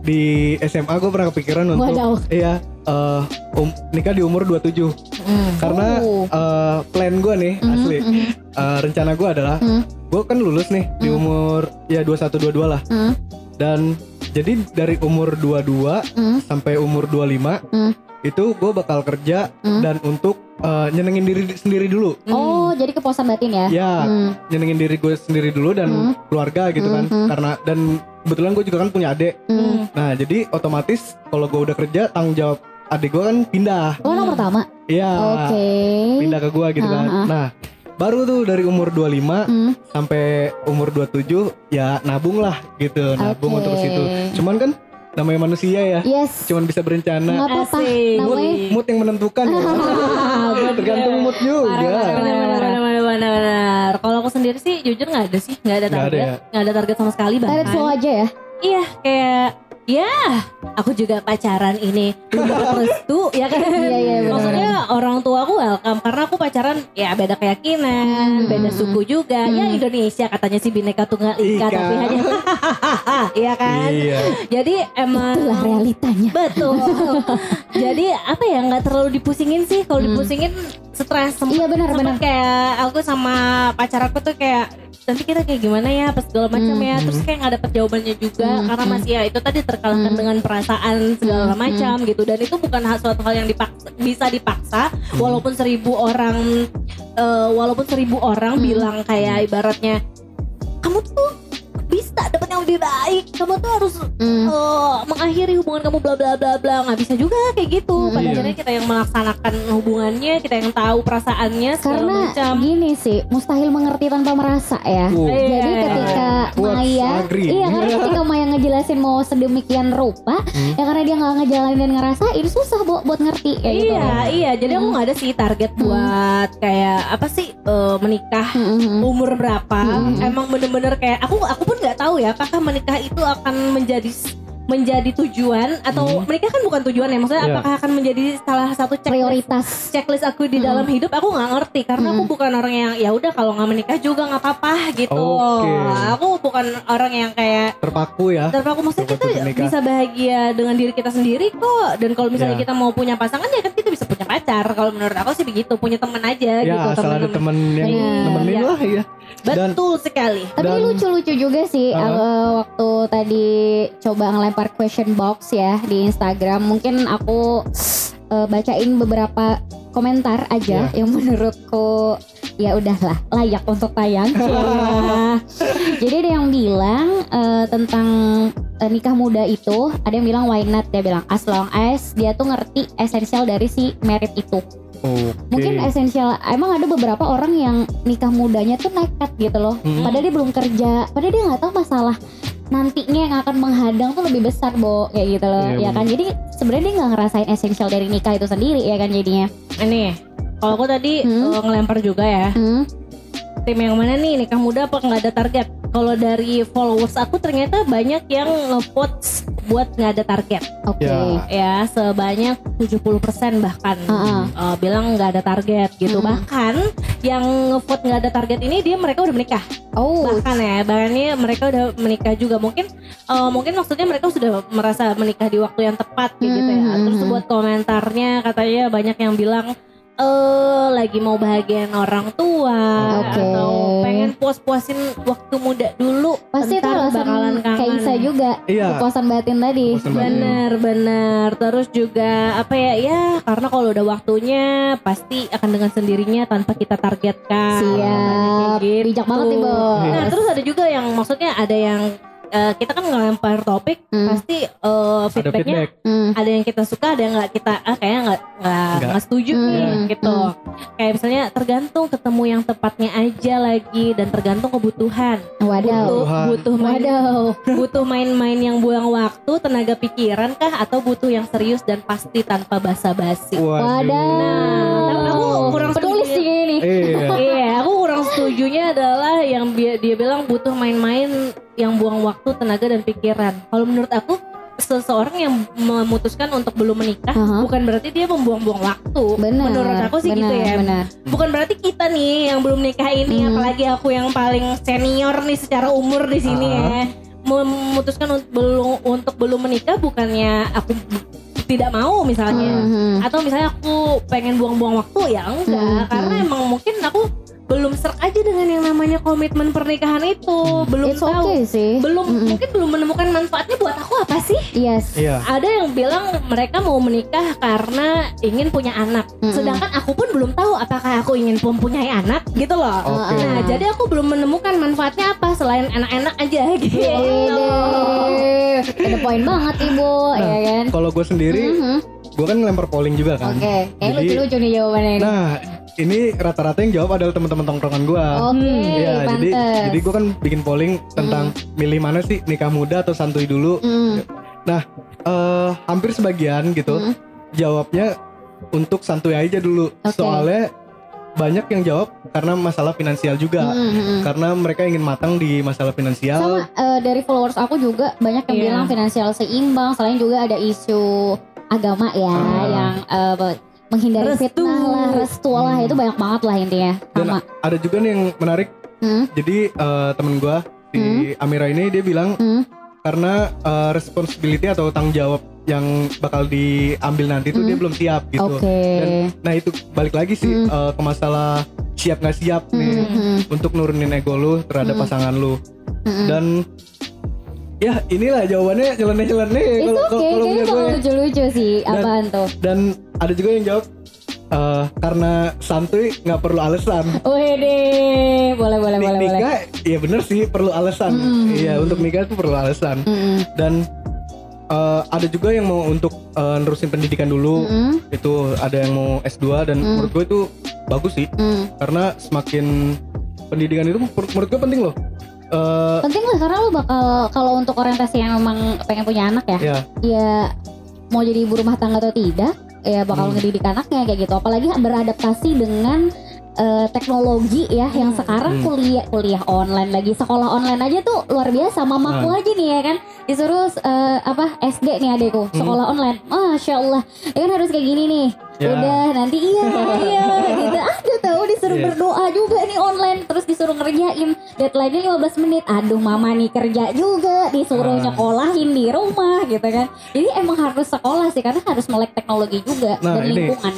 [SPEAKER 4] di SMA gue pernah kepikiran untuk
[SPEAKER 2] Wadaw.
[SPEAKER 4] iya eh, um- nikah di umur 27
[SPEAKER 3] Hmm.
[SPEAKER 4] karena
[SPEAKER 2] Oh.
[SPEAKER 4] eh, plan gue nih
[SPEAKER 2] Mhm,
[SPEAKER 4] asli
[SPEAKER 2] mhm,
[SPEAKER 4] eh, rencana gue adalah
[SPEAKER 2] Hmm.
[SPEAKER 4] Gue kan lulus nih di
[SPEAKER 2] Hmm.
[SPEAKER 4] umur ya 21 22 lah
[SPEAKER 2] mhm,
[SPEAKER 4] dan jadi dari umur 22
[SPEAKER 2] mhm,
[SPEAKER 4] sampai umur 25
[SPEAKER 2] Hmm.
[SPEAKER 4] itu gue bakal kerja
[SPEAKER 2] Hmm.
[SPEAKER 4] dan untuk eh, nyenengin diri sendiri dulu
[SPEAKER 2] oh jadi kepuasan batin ya
[SPEAKER 4] ya
[SPEAKER 2] Hmm.
[SPEAKER 4] nyenengin diri gue sendiri dulu dan
[SPEAKER 2] Hmm.
[SPEAKER 4] keluarga gitu kan
[SPEAKER 2] Hmm, hmm.
[SPEAKER 4] karena dan kebetulan gue juga kan punya adik
[SPEAKER 2] Hmm.
[SPEAKER 4] nah jadi otomatis kalau gue udah kerja tanggung jawab adik gue kan pindah
[SPEAKER 2] Lo anak pertama
[SPEAKER 4] iya
[SPEAKER 2] oke
[SPEAKER 4] pindah ke gue gitu kan
[SPEAKER 2] Ah, ah.
[SPEAKER 4] nah baru tuh dari umur 25
[SPEAKER 2] Hmm.
[SPEAKER 4] sampai umur 27 ya nabung lah gitu nabung
[SPEAKER 2] Oke.
[SPEAKER 4] untuk situ. Cuman kan namanya manusia ya
[SPEAKER 2] yes.
[SPEAKER 4] cuman bisa berencana.
[SPEAKER 2] Apa-apa namanya
[SPEAKER 4] mood yang menentukan ya. <laughs> Tergantung mood juga.
[SPEAKER 3] Benar, benar, benar, benar, benar, benar. Kalau aku sendiri sih jujur nggak ada sih, nggak ada
[SPEAKER 4] Nggak ada
[SPEAKER 3] target,
[SPEAKER 4] ya?
[SPEAKER 3] ada target sama sekali bahkan.
[SPEAKER 2] flow aja ya?
[SPEAKER 3] Iya, kayak ya aku juga pacaran ini belum <laughs> dapat restu ya kan.
[SPEAKER 2] Iya, iya.
[SPEAKER 3] Maksudnya orang tua aku welcome karena aku pacaran ya beda keyakinan,
[SPEAKER 2] Hmm.
[SPEAKER 3] beda suku juga. Ya
[SPEAKER 2] Hmm.
[SPEAKER 3] Indonesia katanya sih bineka tunggal ika
[SPEAKER 4] Ika.
[SPEAKER 3] tapi hanya <laughs> Iya kan?
[SPEAKER 4] iya
[SPEAKER 3] Jadi emang
[SPEAKER 2] itulah realitanya
[SPEAKER 3] Betul. <laughs> Jadi apa ya nggak terlalu dipusingin sih. Kalau
[SPEAKER 2] Hmm.
[SPEAKER 3] dipusingin stres.
[SPEAKER 2] Iya, benar, benar.
[SPEAKER 3] kayak aku sama pacar aku tuh kayak nanti kita kayak gimana ya pas segala macam
[SPEAKER 2] Hmm.
[SPEAKER 3] ya terus kayak nggak dapet jawabannya juga
[SPEAKER 2] Hmm,
[SPEAKER 3] karena
[SPEAKER 2] hmm.
[SPEAKER 3] masih ya itu tadi terkalahkan
[SPEAKER 2] Hmm.
[SPEAKER 3] dengan perasaan segala
[SPEAKER 2] Hmm,
[SPEAKER 3] macam gitu dan itu bukan hal suatu hal yang dipaksa, bisa dipaksa walaupun seribu orang eh, walaupun seribu orang
[SPEAKER 2] Hmm.
[SPEAKER 3] bilang kayak ibaratnya kamu tuh lebih baik kamu tuh harus
[SPEAKER 2] Hmm.
[SPEAKER 3] eh, mengakhiri hubungan kamu bla bla bla bla nggak bisa juga kayak gitu
[SPEAKER 2] Hmm.
[SPEAKER 3] pada
[SPEAKER 4] Iya.
[SPEAKER 3] akhirnya kita yang melaksanakan hubungannya kita yang tahu perasaannya
[SPEAKER 2] karena
[SPEAKER 3] macam
[SPEAKER 2] gini sih mustahil mengerti tanpa merasa ya
[SPEAKER 4] Oh.
[SPEAKER 3] Iya.
[SPEAKER 2] Jadi ketika
[SPEAKER 4] Quotes,
[SPEAKER 2] Maya,
[SPEAKER 4] agree.
[SPEAKER 2] iya karena ketika Maya ngejelasin mau sedemikian rupa,
[SPEAKER 4] Hmm.
[SPEAKER 2] ya karena dia nggak ngejalanin dan ngerasain susah bu buat ngerti kayak gitu.
[SPEAKER 3] iya iya jadi aku
[SPEAKER 2] Hmm.
[SPEAKER 3] nggak ada sih target buat kayak apa sih eh, menikah
[SPEAKER 2] Hmm, hmm, hmm.
[SPEAKER 3] umur berapa
[SPEAKER 2] Hmm.
[SPEAKER 3] emang bener-bener kayak aku aku pun nggak tahu ya apakah menikah itu akan menjadi menjadi tujuan atau
[SPEAKER 4] Hmm.
[SPEAKER 3] menikah kan bukan tujuan ya maksudnya
[SPEAKER 4] Iya.
[SPEAKER 3] apakah akan menjadi salah satu checklist
[SPEAKER 2] Prioritas.
[SPEAKER 3] checklist aku di
[SPEAKER 2] Hmm.
[SPEAKER 3] dalam hidup aku nggak ngerti karena aku
[SPEAKER 2] Hmm.
[SPEAKER 3] bukan orang yang ya udah kalau nggak menikah juga nggak apa-apa gitu
[SPEAKER 4] Oke.
[SPEAKER 3] aku bukan orang yang kayak
[SPEAKER 4] terpaku ya
[SPEAKER 3] terpaku maksudnya kita
[SPEAKER 4] menikah.
[SPEAKER 3] bisa bahagia dengan diri kita sendiri kok dan kalau misalnya
[SPEAKER 4] Ya.
[SPEAKER 3] kita mau punya pasangan ya kan kita bisa punya pacar kalau menurut aku sih begitu punya temen aja
[SPEAKER 4] ya
[SPEAKER 3] gitu
[SPEAKER 4] asal ada
[SPEAKER 3] temen-temen.
[SPEAKER 4] temen yang
[SPEAKER 2] Benar.
[SPEAKER 4] nemenin
[SPEAKER 3] Iya.
[SPEAKER 4] lah ya Dan-
[SPEAKER 3] betul sekali
[SPEAKER 2] Tapi
[SPEAKER 4] Dan-
[SPEAKER 2] lucu-lucu juga sih eh, waktu tadi coba ngelempar question box ya di Instagram. Mungkin aku eh, bacain beberapa komentar aja
[SPEAKER 4] Iya.
[SPEAKER 2] yang menurutku ya udahlah layak untuk tayang. Ya. <laughs> Jadi ada yang bilang eh, tentang eh, nikah muda itu, ada yang bilang why not dia bilang as long as dia tuh ngerti esensial dari si merit itu.
[SPEAKER 4] Oke.
[SPEAKER 2] Mungkin esensial emang ada beberapa orang yang nikah mudanya tuh nekat gitu loh.
[SPEAKER 4] Hmm.
[SPEAKER 2] Padahal dia belum kerja, padahal dia nggak tahu masalah nantinya yang akan menghadang tuh lebih besar, Bo, kayak gitu loh.
[SPEAKER 4] Iya,
[SPEAKER 2] ya kan? Jadi sebenarnya dia nggak ngerasain esensial dari nikah itu sendiri ya kan jadinya.
[SPEAKER 3] ini kalau aku tadi
[SPEAKER 2] Hmm.
[SPEAKER 3] eh, ngelempar juga ya
[SPEAKER 2] Hmm.
[SPEAKER 3] tim yang mana nih nikah muda apa nggak ada target kalau dari followers aku ternyata banyak yang ngevote buat nggak ada target.
[SPEAKER 2] Oke.
[SPEAKER 4] Ya.
[SPEAKER 3] Ya, sebanyak 70% bahkan
[SPEAKER 2] Heeh.
[SPEAKER 3] eh, bilang nggak ada target gitu.
[SPEAKER 2] Mm.
[SPEAKER 3] Bahkan yang ngevote nggak ada target ini dia mereka udah menikah.
[SPEAKER 2] Oh,
[SPEAKER 3] Bahkan ya, bahkan ini mereka udah menikah juga. Mungkin eh, mungkin maksudnya mereka sudah merasa menikah di waktu yang tepat kayak gitu ya. Terus buat komentarnya katanya banyak yang bilang eh lagi mau bahagian orang tua
[SPEAKER 2] Oke.
[SPEAKER 3] atau pengen puas-puasin waktu muda dulu
[SPEAKER 2] pasti itu alasan
[SPEAKER 3] bakalan kangen.
[SPEAKER 2] kayak Isa juga.
[SPEAKER 4] Iya.
[SPEAKER 2] Kepuasan batin tadi.
[SPEAKER 4] Kepuasan batin.
[SPEAKER 3] Bener bener terus juga apa ya ya karena kalau udah waktunya pasti akan dengan sendirinya tanpa kita targetkan
[SPEAKER 2] Siap.
[SPEAKER 3] Kayak
[SPEAKER 2] Bijak banget nih, Bo.
[SPEAKER 3] Nah terus ada juga yang maksudnya ada yang eh, kita kan ngelempar topik
[SPEAKER 2] Hmm.
[SPEAKER 3] pasti eh,
[SPEAKER 4] Ada
[SPEAKER 3] feedbacknya
[SPEAKER 4] feedback.
[SPEAKER 2] Hmm.
[SPEAKER 3] ada yang kita suka ada yang nggak kita ah kayaknya nggak nggak setuju nih
[SPEAKER 2] Hmm,
[SPEAKER 3] gitu kayak misalnya tergantung ketemu yang tepatnya aja lagi dan tergantung kebutuhan
[SPEAKER 2] Wadaw.
[SPEAKER 3] butuh butuh main
[SPEAKER 2] Wadaw. <laughs>
[SPEAKER 3] butuh main-main yang buang waktu tenaga pikiran kah atau butuh yang serius dan pasti tanpa basa-basi
[SPEAKER 2] Wadaw.
[SPEAKER 3] Nah, aku kurang setuju.
[SPEAKER 2] sih ini.
[SPEAKER 4] Iya.
[SPEAKER 3] iya aku setujunya adalah yang dia, dia bilang butuh main-main yang buang waktu tenaga dan pikiran kalau menurut aku seseorang yang memutuskan untuk belum menikah
[SPEAKER 2] Aha.
[SPEAKER 3] bukan berarti dia membuang-buang waktu.
[SPEAKER 2] Benar.
[SPEAKER 3] Menurut aku sih
[SPEAKER 2] benar,
[SPEAKER 3] gitu ya.
[SPEAKER 2] Benar.
[SPEAKER 3] Bukan berarti kita nih yang belum nikah ini,
[SPEAKER 2] Hmm.
[SPEAKER 3] apalagi aku yang paling senior nih secara umur di sini
[SPEAKER 4] Ah.
[SPEAKER 3] ya, memutuskan untuk belum untuk belum menikah bukannya aku tidak mau misalnya,
[SPEAKER 2] Mhm.
[SPEAKER 3] atau misalnya aku pengen buang-buang waktu ya enggak,
[SPEAKER 2] Hmm.
[SPEAKER 3] karena emang mungkin aku belum serk aja dengan yang namanya komitmen pernikahan itu, belum
[SPEAKER 2] It's
[SPEAKER 3] tahu,
[SPEAKER 2] okay sih.
[SPEAKER 3] belum
[SPEAKER 2] Mm-mm.
[SPEAKER 3] mungkin belum menemukan manfaatnya buat aku apa sih?
[SPEAKER 2] Yes.
[SPEAKER 4] Iya.
[SPEAKER 3] ada yang bilang mereka mau menikah karena ingin punya anak.
[SPEAKER 2] Mm-mm.
[SPEAKER 3] Sedangkan aku pun belum tahu apakah aku ingin mempunyai anak gitu loh.
[SPEAKER 4] Oke.
[SPEAKER 3] Nah, jadi aku belum menemukan manfaatnya apa selain enak-enak aja <laughs> gitu.
[SPEAKER 2] Ada poin banget ibu, ya kan?
[SPEAKER 4] Kalau gue sendiri,
[SPEAKER 2] Mhm.
[SPEAKER 4] gue kan ngelempar polling juga kan.
[SPEAKER 2] Oke,
[SPEAKER 4] Jadi-
[SPEAKER 2] lucu-lucu nih jawabannya ini.
[SPEAKER 4] Nah, ini rata-rata yang jawab adalah teman-teman tongkrongan gue.
[SPEAKER 2] Oke,
[SPEAKER 4] Iya, jadi
[SPEAKER 2] pantes.
[SPEAKER 4] jadi gue kan bikin polling tentang milih mana sih nikah muda atau santuy dulu.
[SPEAKER 2] Mm.
[SPEAKER 4] Eh, hampir sebagian gitu
[SPEAKER 2] Mm.
[SPEAKER 4] jawabnya untuk santuy aja dulu.
[SPEAKER 2] Oke.
[SPEAKER 4] Soalnya banyak yang jawab karena masalah finansial juga.
[SPEAKER 2] Mm, mm, mm.
[SPEAKER 4] Karena mereka ingin matang di masalah finansial.
[SPEAKER 2] Sama eh, dari followers aku juga banyak yang
[SPEAKER 3] Iya.
[SPEAKER 2] bilang finansial seimbang. Selain juga ada isu agama ya
[SPEAKER 4] Ah.
[SPEAKER 2] yang eh, menghindari
[SPEAKER 3] Restu.
[SPEAKER 2] fitnah lah, restu lah
[SPEAKER 4] Hmm.
[SPEAKER 2] itu banyak banget lah intinya.
[SPEAKER 4] Dan
[SPEAKER 2] Sama.
[SPEAKER 4] ada juga nih yang menarik.
[SPEAKER 2] Hmm.
[SPEAKER 4] Jadi eh, temen gue di Amira ini dia bilang
[SPEAKER 2] Hmm.
[SPEAKER 4] karena eh, responsibility atau tanggung jawab yang bakal diambil nanti tuh
[SPEAKER 2] Hmm.
[SPEAKER 4] dia belum siap gitu.
[SPEAKER 2] Oke.
[SPEAKER 4] Dan- Nah itu balik lagi sih
[SPEAKER 2] Hmm.
[SPEAKER 4] eh, ke masalah siap nggak siap nih
[SPEAKER 2] Hmm, hmm,
[SPEAKER 4] untuk nurunin ego lu terhadap
[SPEAKER 2] Hmm.
[SPEAKER 4] pasangan lu.
[SPEAKER 2] hmm.
[SPEAKER 4] Dan ya inilah jawabannya nyeleneh-nyeleneh
[SPEAKER 2] Itu
[SPEAKER 4] kalau
[SPEAKER 2] oke,
[SPEAKER 4] kalau- kalau
[SPEAKER 2] kayaknya bakal
[SPEAKER 4] gue.
[SPEAKER 2] lucu-lucu sih.
[SPEAKER 4] Dan-
[SPEAKER 2] Apaan tuh?
[SPEAKER 4] Dan ada juga yang jawab eh, karena santuy nggak perlu alasan.
[SPEAKER 2] Wede, boleh boleh
[SPEAKER 4] Nik-
[SPEAKER 2] boleh boleh.
[SPEAKER 4] nikah ya bener sih perlu alasan.
[SPEAKER 2] Hmm.
[SPEAKER 4] Iya untuk nikah tuh perlu alasan.
[SPEAKER 2] Mm-mm.
[SPEAKER 4] Dan eh, ada juga yang mau untuk eh, nerusin pendidikan dulu.
[SPEAKER 2] Mm-mm.
[SPEAKER 4] Itu ada yang mau S2 dan
[SPEAKER 2] Hmm.
[SPEAKER 4] menurut gue itu bagus sih
[SPEAKER 2] Mm.
[SPEAKER 4] karena semakin pendidikan itu menur- menurut gue penting loh. Eh,
[SPEAKER 2] Penting lah karena lu bakal kalau untuk orientasi yang memang pengen punya anak ya,
[SPEAKER 4] ya
[SPEAKER 2] ya mau jadi ibu rumah tangga atau tidak, ya bakal
[SPEAKER 4] Hmm.
[SPEAKER 2] ngedidik anaknya kayak gitu. Apalagi beradaptasi dengan eh, teknologi ya yang sekarang
[SPEAKER 4] Hmm.
[SPEAKER 2] kuliah kuliah online lagi sekolah online aja tuh luar biasa mamaku
[SPEAKER 4] Nah.
[SPEAKER 2] aja nih ya kan disuruh eh, apa SD nih adekku
[SPEAKER 4] Hmm.
[SPEAKER 2] sekolah online masya Allah ya kan harus kayak gini nih
[SPEAKER 4] Ya.
[SPEAKER 2] udah nanti iya <laughs> iya gitu aduh tahu disuruh
[SPEAKER 4] Yes.
[SPEAKER 2] berdoa juga nih online terus disuruh ngerjain deadline-nya 15 menit aduh mama nih kerja juga disuruh
[SPEAKER 4] Ah.
[SPEAKER 2] nyekolahin di rumah gitu kan jadi emang harus sekolah sih karena harus melek teknologi juga
[SPEAKER 4] Nah,
[SPEAKER 2] dan
[SPEAKER 4] ini.
[SPEAKER 2] lingkungan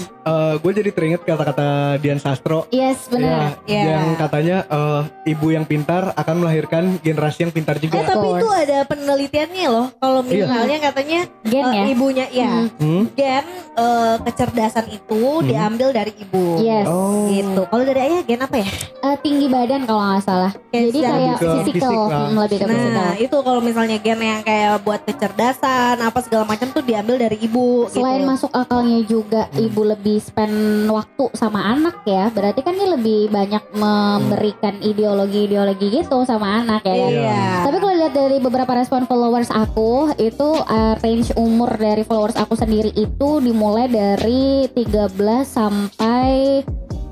[SPEAKER 4] gue jadi teringat kata-kata Dian Sastro
[SPEAKER 2] yes benar
[SPEAKER 4] Ya,
[SPEAKER 3] Ya.
[SPEAKER 4] yang katanya eh, ibu yang pintar akan melahirkan generasi yang pintar
[SPEAKER 3] Eh
[SPEAKER 4] juga.
[SPEAKER 3] tapi
[SPEAKER 2] course.
[SPEAKER 3] itu ada penelitiannya loh. Kalau
[SPEAKER 4] Iya.
[SPEAKER 3] misalnya katanya
[SPEAKER 2] gen
[SPEAKER 3] eh,
[SPEAKER 2] ya
[SPEAKER 3] ibunya ya
[SPEAKER 2] Hmm.
[SPEAKER 4] Hmm?
[SPEAKER 3] gen eh, kecerdasan itu diambil dari ibu.
[SPEAKER 2] yes
[SPEAKER 4] Oh.
[SPEAKER 3] Gitu. Kalau dari ayah gen apa ya?
[SPEAKER 2] Eh, tinggi badan kalau nggak salah
[SPEAKER 3] Kayak
[SPEAKER 2] jadi kayak
[SPEAKER 4] Lebih ke
[SPEAKER 2] physical
[SPEAKER 4] fisik lah.
[SPEAKER 2] hmm, lebih ke physical
[SPEAKER 3] Nah itu kalau misalnya gen yang kayak buat kecerdasan apa segala macam tuh diambil dari ibu.
[SPEAKER 2] Selain
[SPEAKER 3] gitu.
[SPEAKER 2] masuk akalnya juga
[SPEAKER 4] Hmm.
[SPEAKER 2] ibu lebih spend waktu sama anak ya, berarti kan dia lebih banyak memberikan ideologi-ideologi gitu sama anak ya. kan?
[SPEAKER 3] Iya.
[SPEAKER 2] Tapi kalau lihat dari beberapa respon followers aku, itu uh, range umur dari followers aku sendiri itu dimulai dari 13 sampai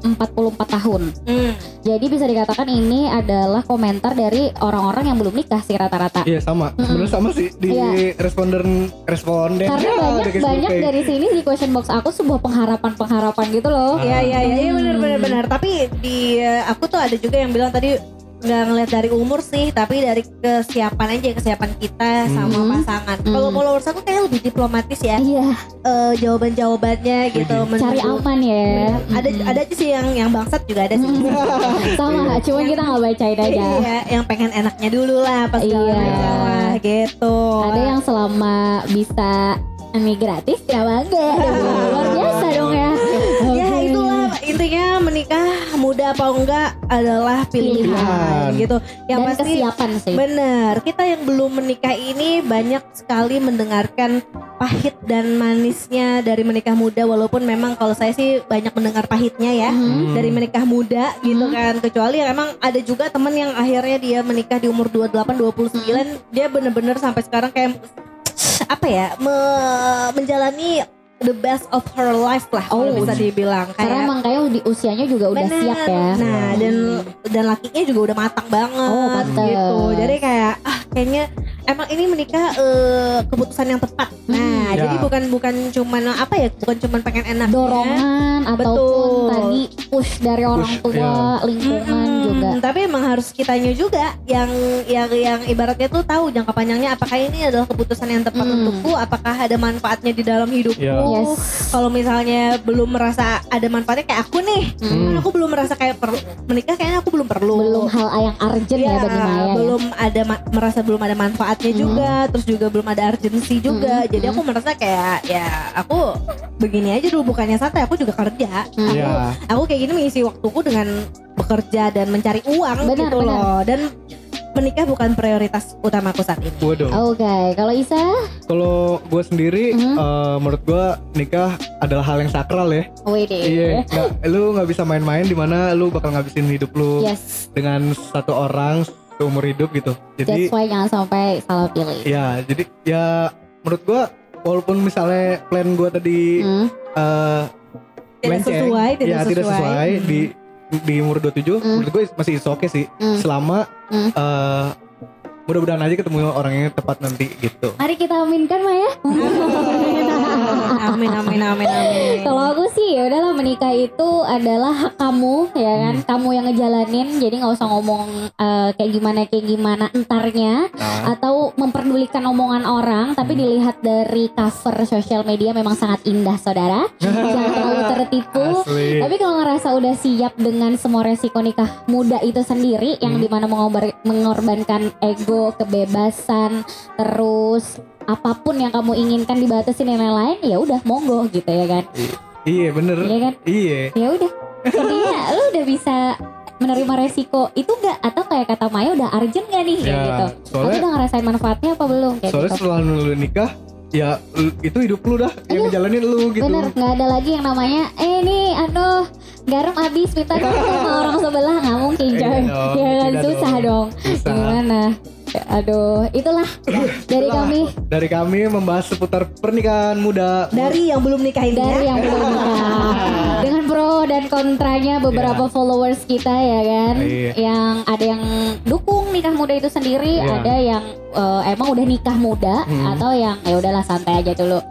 [SPEAKER 2] 44 tahun.
[SPEAKER 3] Hmm.
[SPEAKER 2] Jadi bisa dikatakan ini adalah komentar dari orang-orang yang belum nikah sih rata-rata.
[SPEAKER 4] Iya sama, sebenarnya sama sih di
[SPEAKER 2] Iya.
[SPEAKER 4] responden responden.
[SPEAKER 2] Karena
[SPEAKER 4] Ya,
[SPEAKER 2] banyak banyak dari sini di question box aku sebuah pengharapan-pengharapan gitu loh.
[SPEAKER 3] Iya iya iya iya benar benar benar. Tapi di eh, aku tuh ada juga yang bilang tadi nggak ngeliat dari umur sih, tapi dari kesiapan aja kesiapan kita sama
[SPEAKER 2] Hmm.
[SPEAKER 3] pasangan.
[SPEAKER 2] Hmm.
[SPEAKER 3] Kalau followers aku kayak lebih diplomatis ya.
[SPEAKER 2] Iya,
[SPEAKER 3] eh, jawaban-jawabannya gitu.
[SPEAKER 4] Widih.
[SPEAKER 2] cari aman ya.
[SPEAKER 3] Ada
[SPEAKER 2] Mm-mm.
[SPEAKER 3] ada aja sih yang yang bangsat juga ada sih. <laughs>
[SPEAKER 2] sama, cuma kita nggak bacain aja.
[SPEAKER 3] Iya, yang pengen enaknya dulu lah pas
[SPEAKER 2] Iya.
[SPEAKER 3] lah, gitu.
[SPEAKER 2] Ada yang selama bisa ini gratis ya bangga. <laughs> Luar biasa dong ya.
[SPEAKER 3] Ya intinya menikah muda apa enggak adalah pilihan,
[SPEAKER 4] Pilihan.
[SPEAKER 3] gitu. Yang
[SPEAKER 2] Dan
[SPEAKER 3] pasti
[SPEAKER 2] kesiapan sih.
[SPEAKER 3] benar. Kita yang belum menikah ini banyak sekali mendengarkan pahit dan manisnya dari menikah muda walaupun memang kalau saya sih banyak mendengar pahitnya ya.
[SPEAKER 2] Mhm.
[SPEAKER 3] dari menikah muda gitu
[SPEAKER 2] Hmm.
[SPEAKER 3] kan kecuali ya emang ada juga temen yang akhirnya dia menikah di umur 28 29
[SPEAKER 2] Hmm.
[SPEAKER 3] dia bener-bener sampai sekarang kayak apa ya me- menjalani the best of her life lah kalau
[SPEAKER 2] Oh,
[SPEAKER 3] bisa dibilang
[SPEAKER 2] Karena
[SPEAKER 3] kayak
[SPEAKER 2] emang kayak di usianya juga udah
[SPEAKER 3] Bener.
[SPEAKER 2] siap ya.
[SPEAKER 3] Nah, dan dan lakinya juga udah matang banget
[SPEAKER 2] Oh,
[SPEAKER 3] gitu. Jadi kayak ah kayaknya emang ini menikah eh, keputusan yang tepat. Nah,
[SPEAKER 2] Hmm.
[SPEAKER 3] jadi
[SPEAKER 4] Ya.
[SPEAKER 3] bukan bukan cuman apa ya, bukan cuman pengen enak
[SPEAKER 2] Dorongan ataupun
[SPEAKER 3] Betul.
[SPEAKER 2] tadi push dari orang
[SPEAKER 4] Push,
[SPEAKER 2] tua,
[SPEAKER 4] iya.
[SPEAKER 2] lingkungan
[SPEAKER 3] Mm-mm,
[SPEAKER 2] juga.
[SPEAKER 3] Tapi emang harus kitanya juga yang yang yang ibaratnya tuh tahu jangka panjangnya apakah ini adalah keputusan yang tepat
[SPEAKER 2] Mm.
[SPEAKER 3] untukku, apakah ada manfaatnya di dalam hidupku.
[SPEAKER 4] Iya.
[SPEAKER 2] Yes.
[SPEAKER 3] Kalau misalnya belum merasa ada manfaatnya kayak aku nih,
[SPEAKER 2] Mm.
[SPEAKER 3] kan aku belum merasa kayak perlu menikah kayaknya aku belum perlu.
[SPEAKER 2] Belum hal yang urgent ya,
[SPEAKER 3] Iya,
[SPEAKER 2] bagi Maya ya.
[SPEAKER 3] belum ada merasa belum ada manfaatnya
[SPEAKER 2] Hmm.
[SPEAKER 3] juga, terus juga belum ada urgensi juga.
[SPEAKER 2] Hmm,
[SPEAKER 3] Jadi
[SPEAKER 2] hmm.
[SPEAKER 3] aku merasa kayak ya aku begini aja dulu bukannya santai, aku juga kerja.
[SPEAKER 2] Hmm.
[SPEAKER 4] Iya.
[SPEAKER 3] Aku kayak gini mengisi waktuku dengan bekerja dan mencari uang
[SPEAKER 2] Benar,
[SPEAKER 3] gitu
[SPEAKER 2] benar.
[SPEAKER 3] loh. Dan menikah bukan prioritas utamaku saat ini.
[SPEAKER 4] Waduh.
[SPEAKER 2] Oke, kalau Isa,
[SPEAKER 4] Kalau gue sendiri,
[SPEAKER 2] Mhm.
[SPEAKER 4] eh, menurut gue nikah adalah hal yang sakral ya.
[SPEAKER 2] wede.
[SPEAKER 4] Iya. Nggak, lu nggak bisa main-main di mana lu bakal ngabisin hidup lu
[SPEAKER 2] Yes,
[SPEAKER 4] dengan satu orang seumur hidup gitu. Jadi
[SPEAKER 2] that's why jangan sampai salah pilih.
[SPEAKER 4] ya, jadi ya menurut gue walaupun misalnya plan gue tadi
[SPEAKER 2] Hmm.
[SPEAKER 4] eh,
[SPEAKER 3] Tidak sesuai, tidak
[SPEAKER 4] ya, tidak
[SPEAKER 3] sesuai.
[SPEAKER 4] sesuai
[SPEAKER 3] Hmm.
[SPEAKER 4] di di umur 27
[SPEAKER 2] Hmm.
[SPEAKER 4] menurut gue masih oke sih
[SPEAKER 2] Hmm.
[SPEAKER 4] selama
[SPEAKER 2] Hmm.
[SPEAKER 4] eh, mudah-mudahan aja ketemu orang yang tepat nanti gitu.
[SPEAKER 2] Mari kita aminkan Maya. <laughs>
[SPEAKER 3] amin amin amin amin.
[SPEAKER 2] Kalau aku sih ya udahlah menikah itu adalah hak kamu ya kan,
[SPEAKER 4] Hmm.
[SPEAKER 2] kamu yang ngejalanin. Jadi nggak usah ngomong eh, kayak gimana kayak gimana entarnya
[SPEAKER 4] Nah,
[SPEAKER 2] atau memperdulikan omongan orang, tapi dilihat dari cover sosial media memang sangat indah saudara. Jangan terlalu <laughs> tertipu.
[SPEAKER 4] asli.
[SPEAKER 2] Tapi kalau ngerasa udah siap dengan semua resiko nikah muda itu sendiri yang
[SPEAKER 4] Hmm.
[SPEAKER 2] di mana mengorban- mengorbankan ego, kebebasan, terus apa pun yang kamu inginkan dibatasin dan lain-lain, ya udah monggo gitu ya kan.
[SPEAKER 4] Iya bener.
[SPEAKER 2] Iya kan?
[SPEAKER 4] Iya.
[SPEAKER 2] Ya udah. Intinya <laughs> lu udah bisa menerima resiko itu enggak atau kayak kata Maya udah urgent gak nih
[SPEAKER 4] Ya,
[SPEAKER 2] gitu. Aku
[SPEAKER 4] soalnya
[SPEAKER 2] udah ngerasain manfaatnya apa belum kayak
[SPEAKER 4] soalnya
[SPEAKER 2] gitu.
[SPEAKER 4] setelah lu nikah ya itu hidup lu dah yang ngejalanin lu gitu.
[SPEAKER 2] Bener, nggak ada lagi yang namanya, eh nih, aduh, garam habis, minta sama orang sebelah nggak mungkin <laughs> coy.
[SPEAKER 4] dong,
[SPEAKER 2] Ya kan susah
[SPEAKER 4] dong.
[SPEAKER 2] dong.
[SPEAKER 4] Susah.
[SPEAKER 2] Gimana? Aduh, itulah dari
[SPEAKER 4] Itulah.
[SPEAKER 2] kami,
[SPEAKER 4] Dari kami membahas seputar pernikahan muda.
[SPEAKER 3] Dari yang belum nikah ini
[SPEAKER 2] dari
[SPEAKER 3] ya.
[SPEAKER 2] yang belum nikah. Dengan pro dan kontranya beberapa followers kita ya kan,
[SPEAKER 4] Iya.
[SPEAKER 2] yang ada yang dukung nikah muda itu sendiri,
[SPEAKER 4] Iya.
[SPEAKER 2] ada yang eh, emang udah nikah muda
[SPEAKER 4] Hmm.
[SPEAKER 2] atau yang ya udahlah santai aja dulu.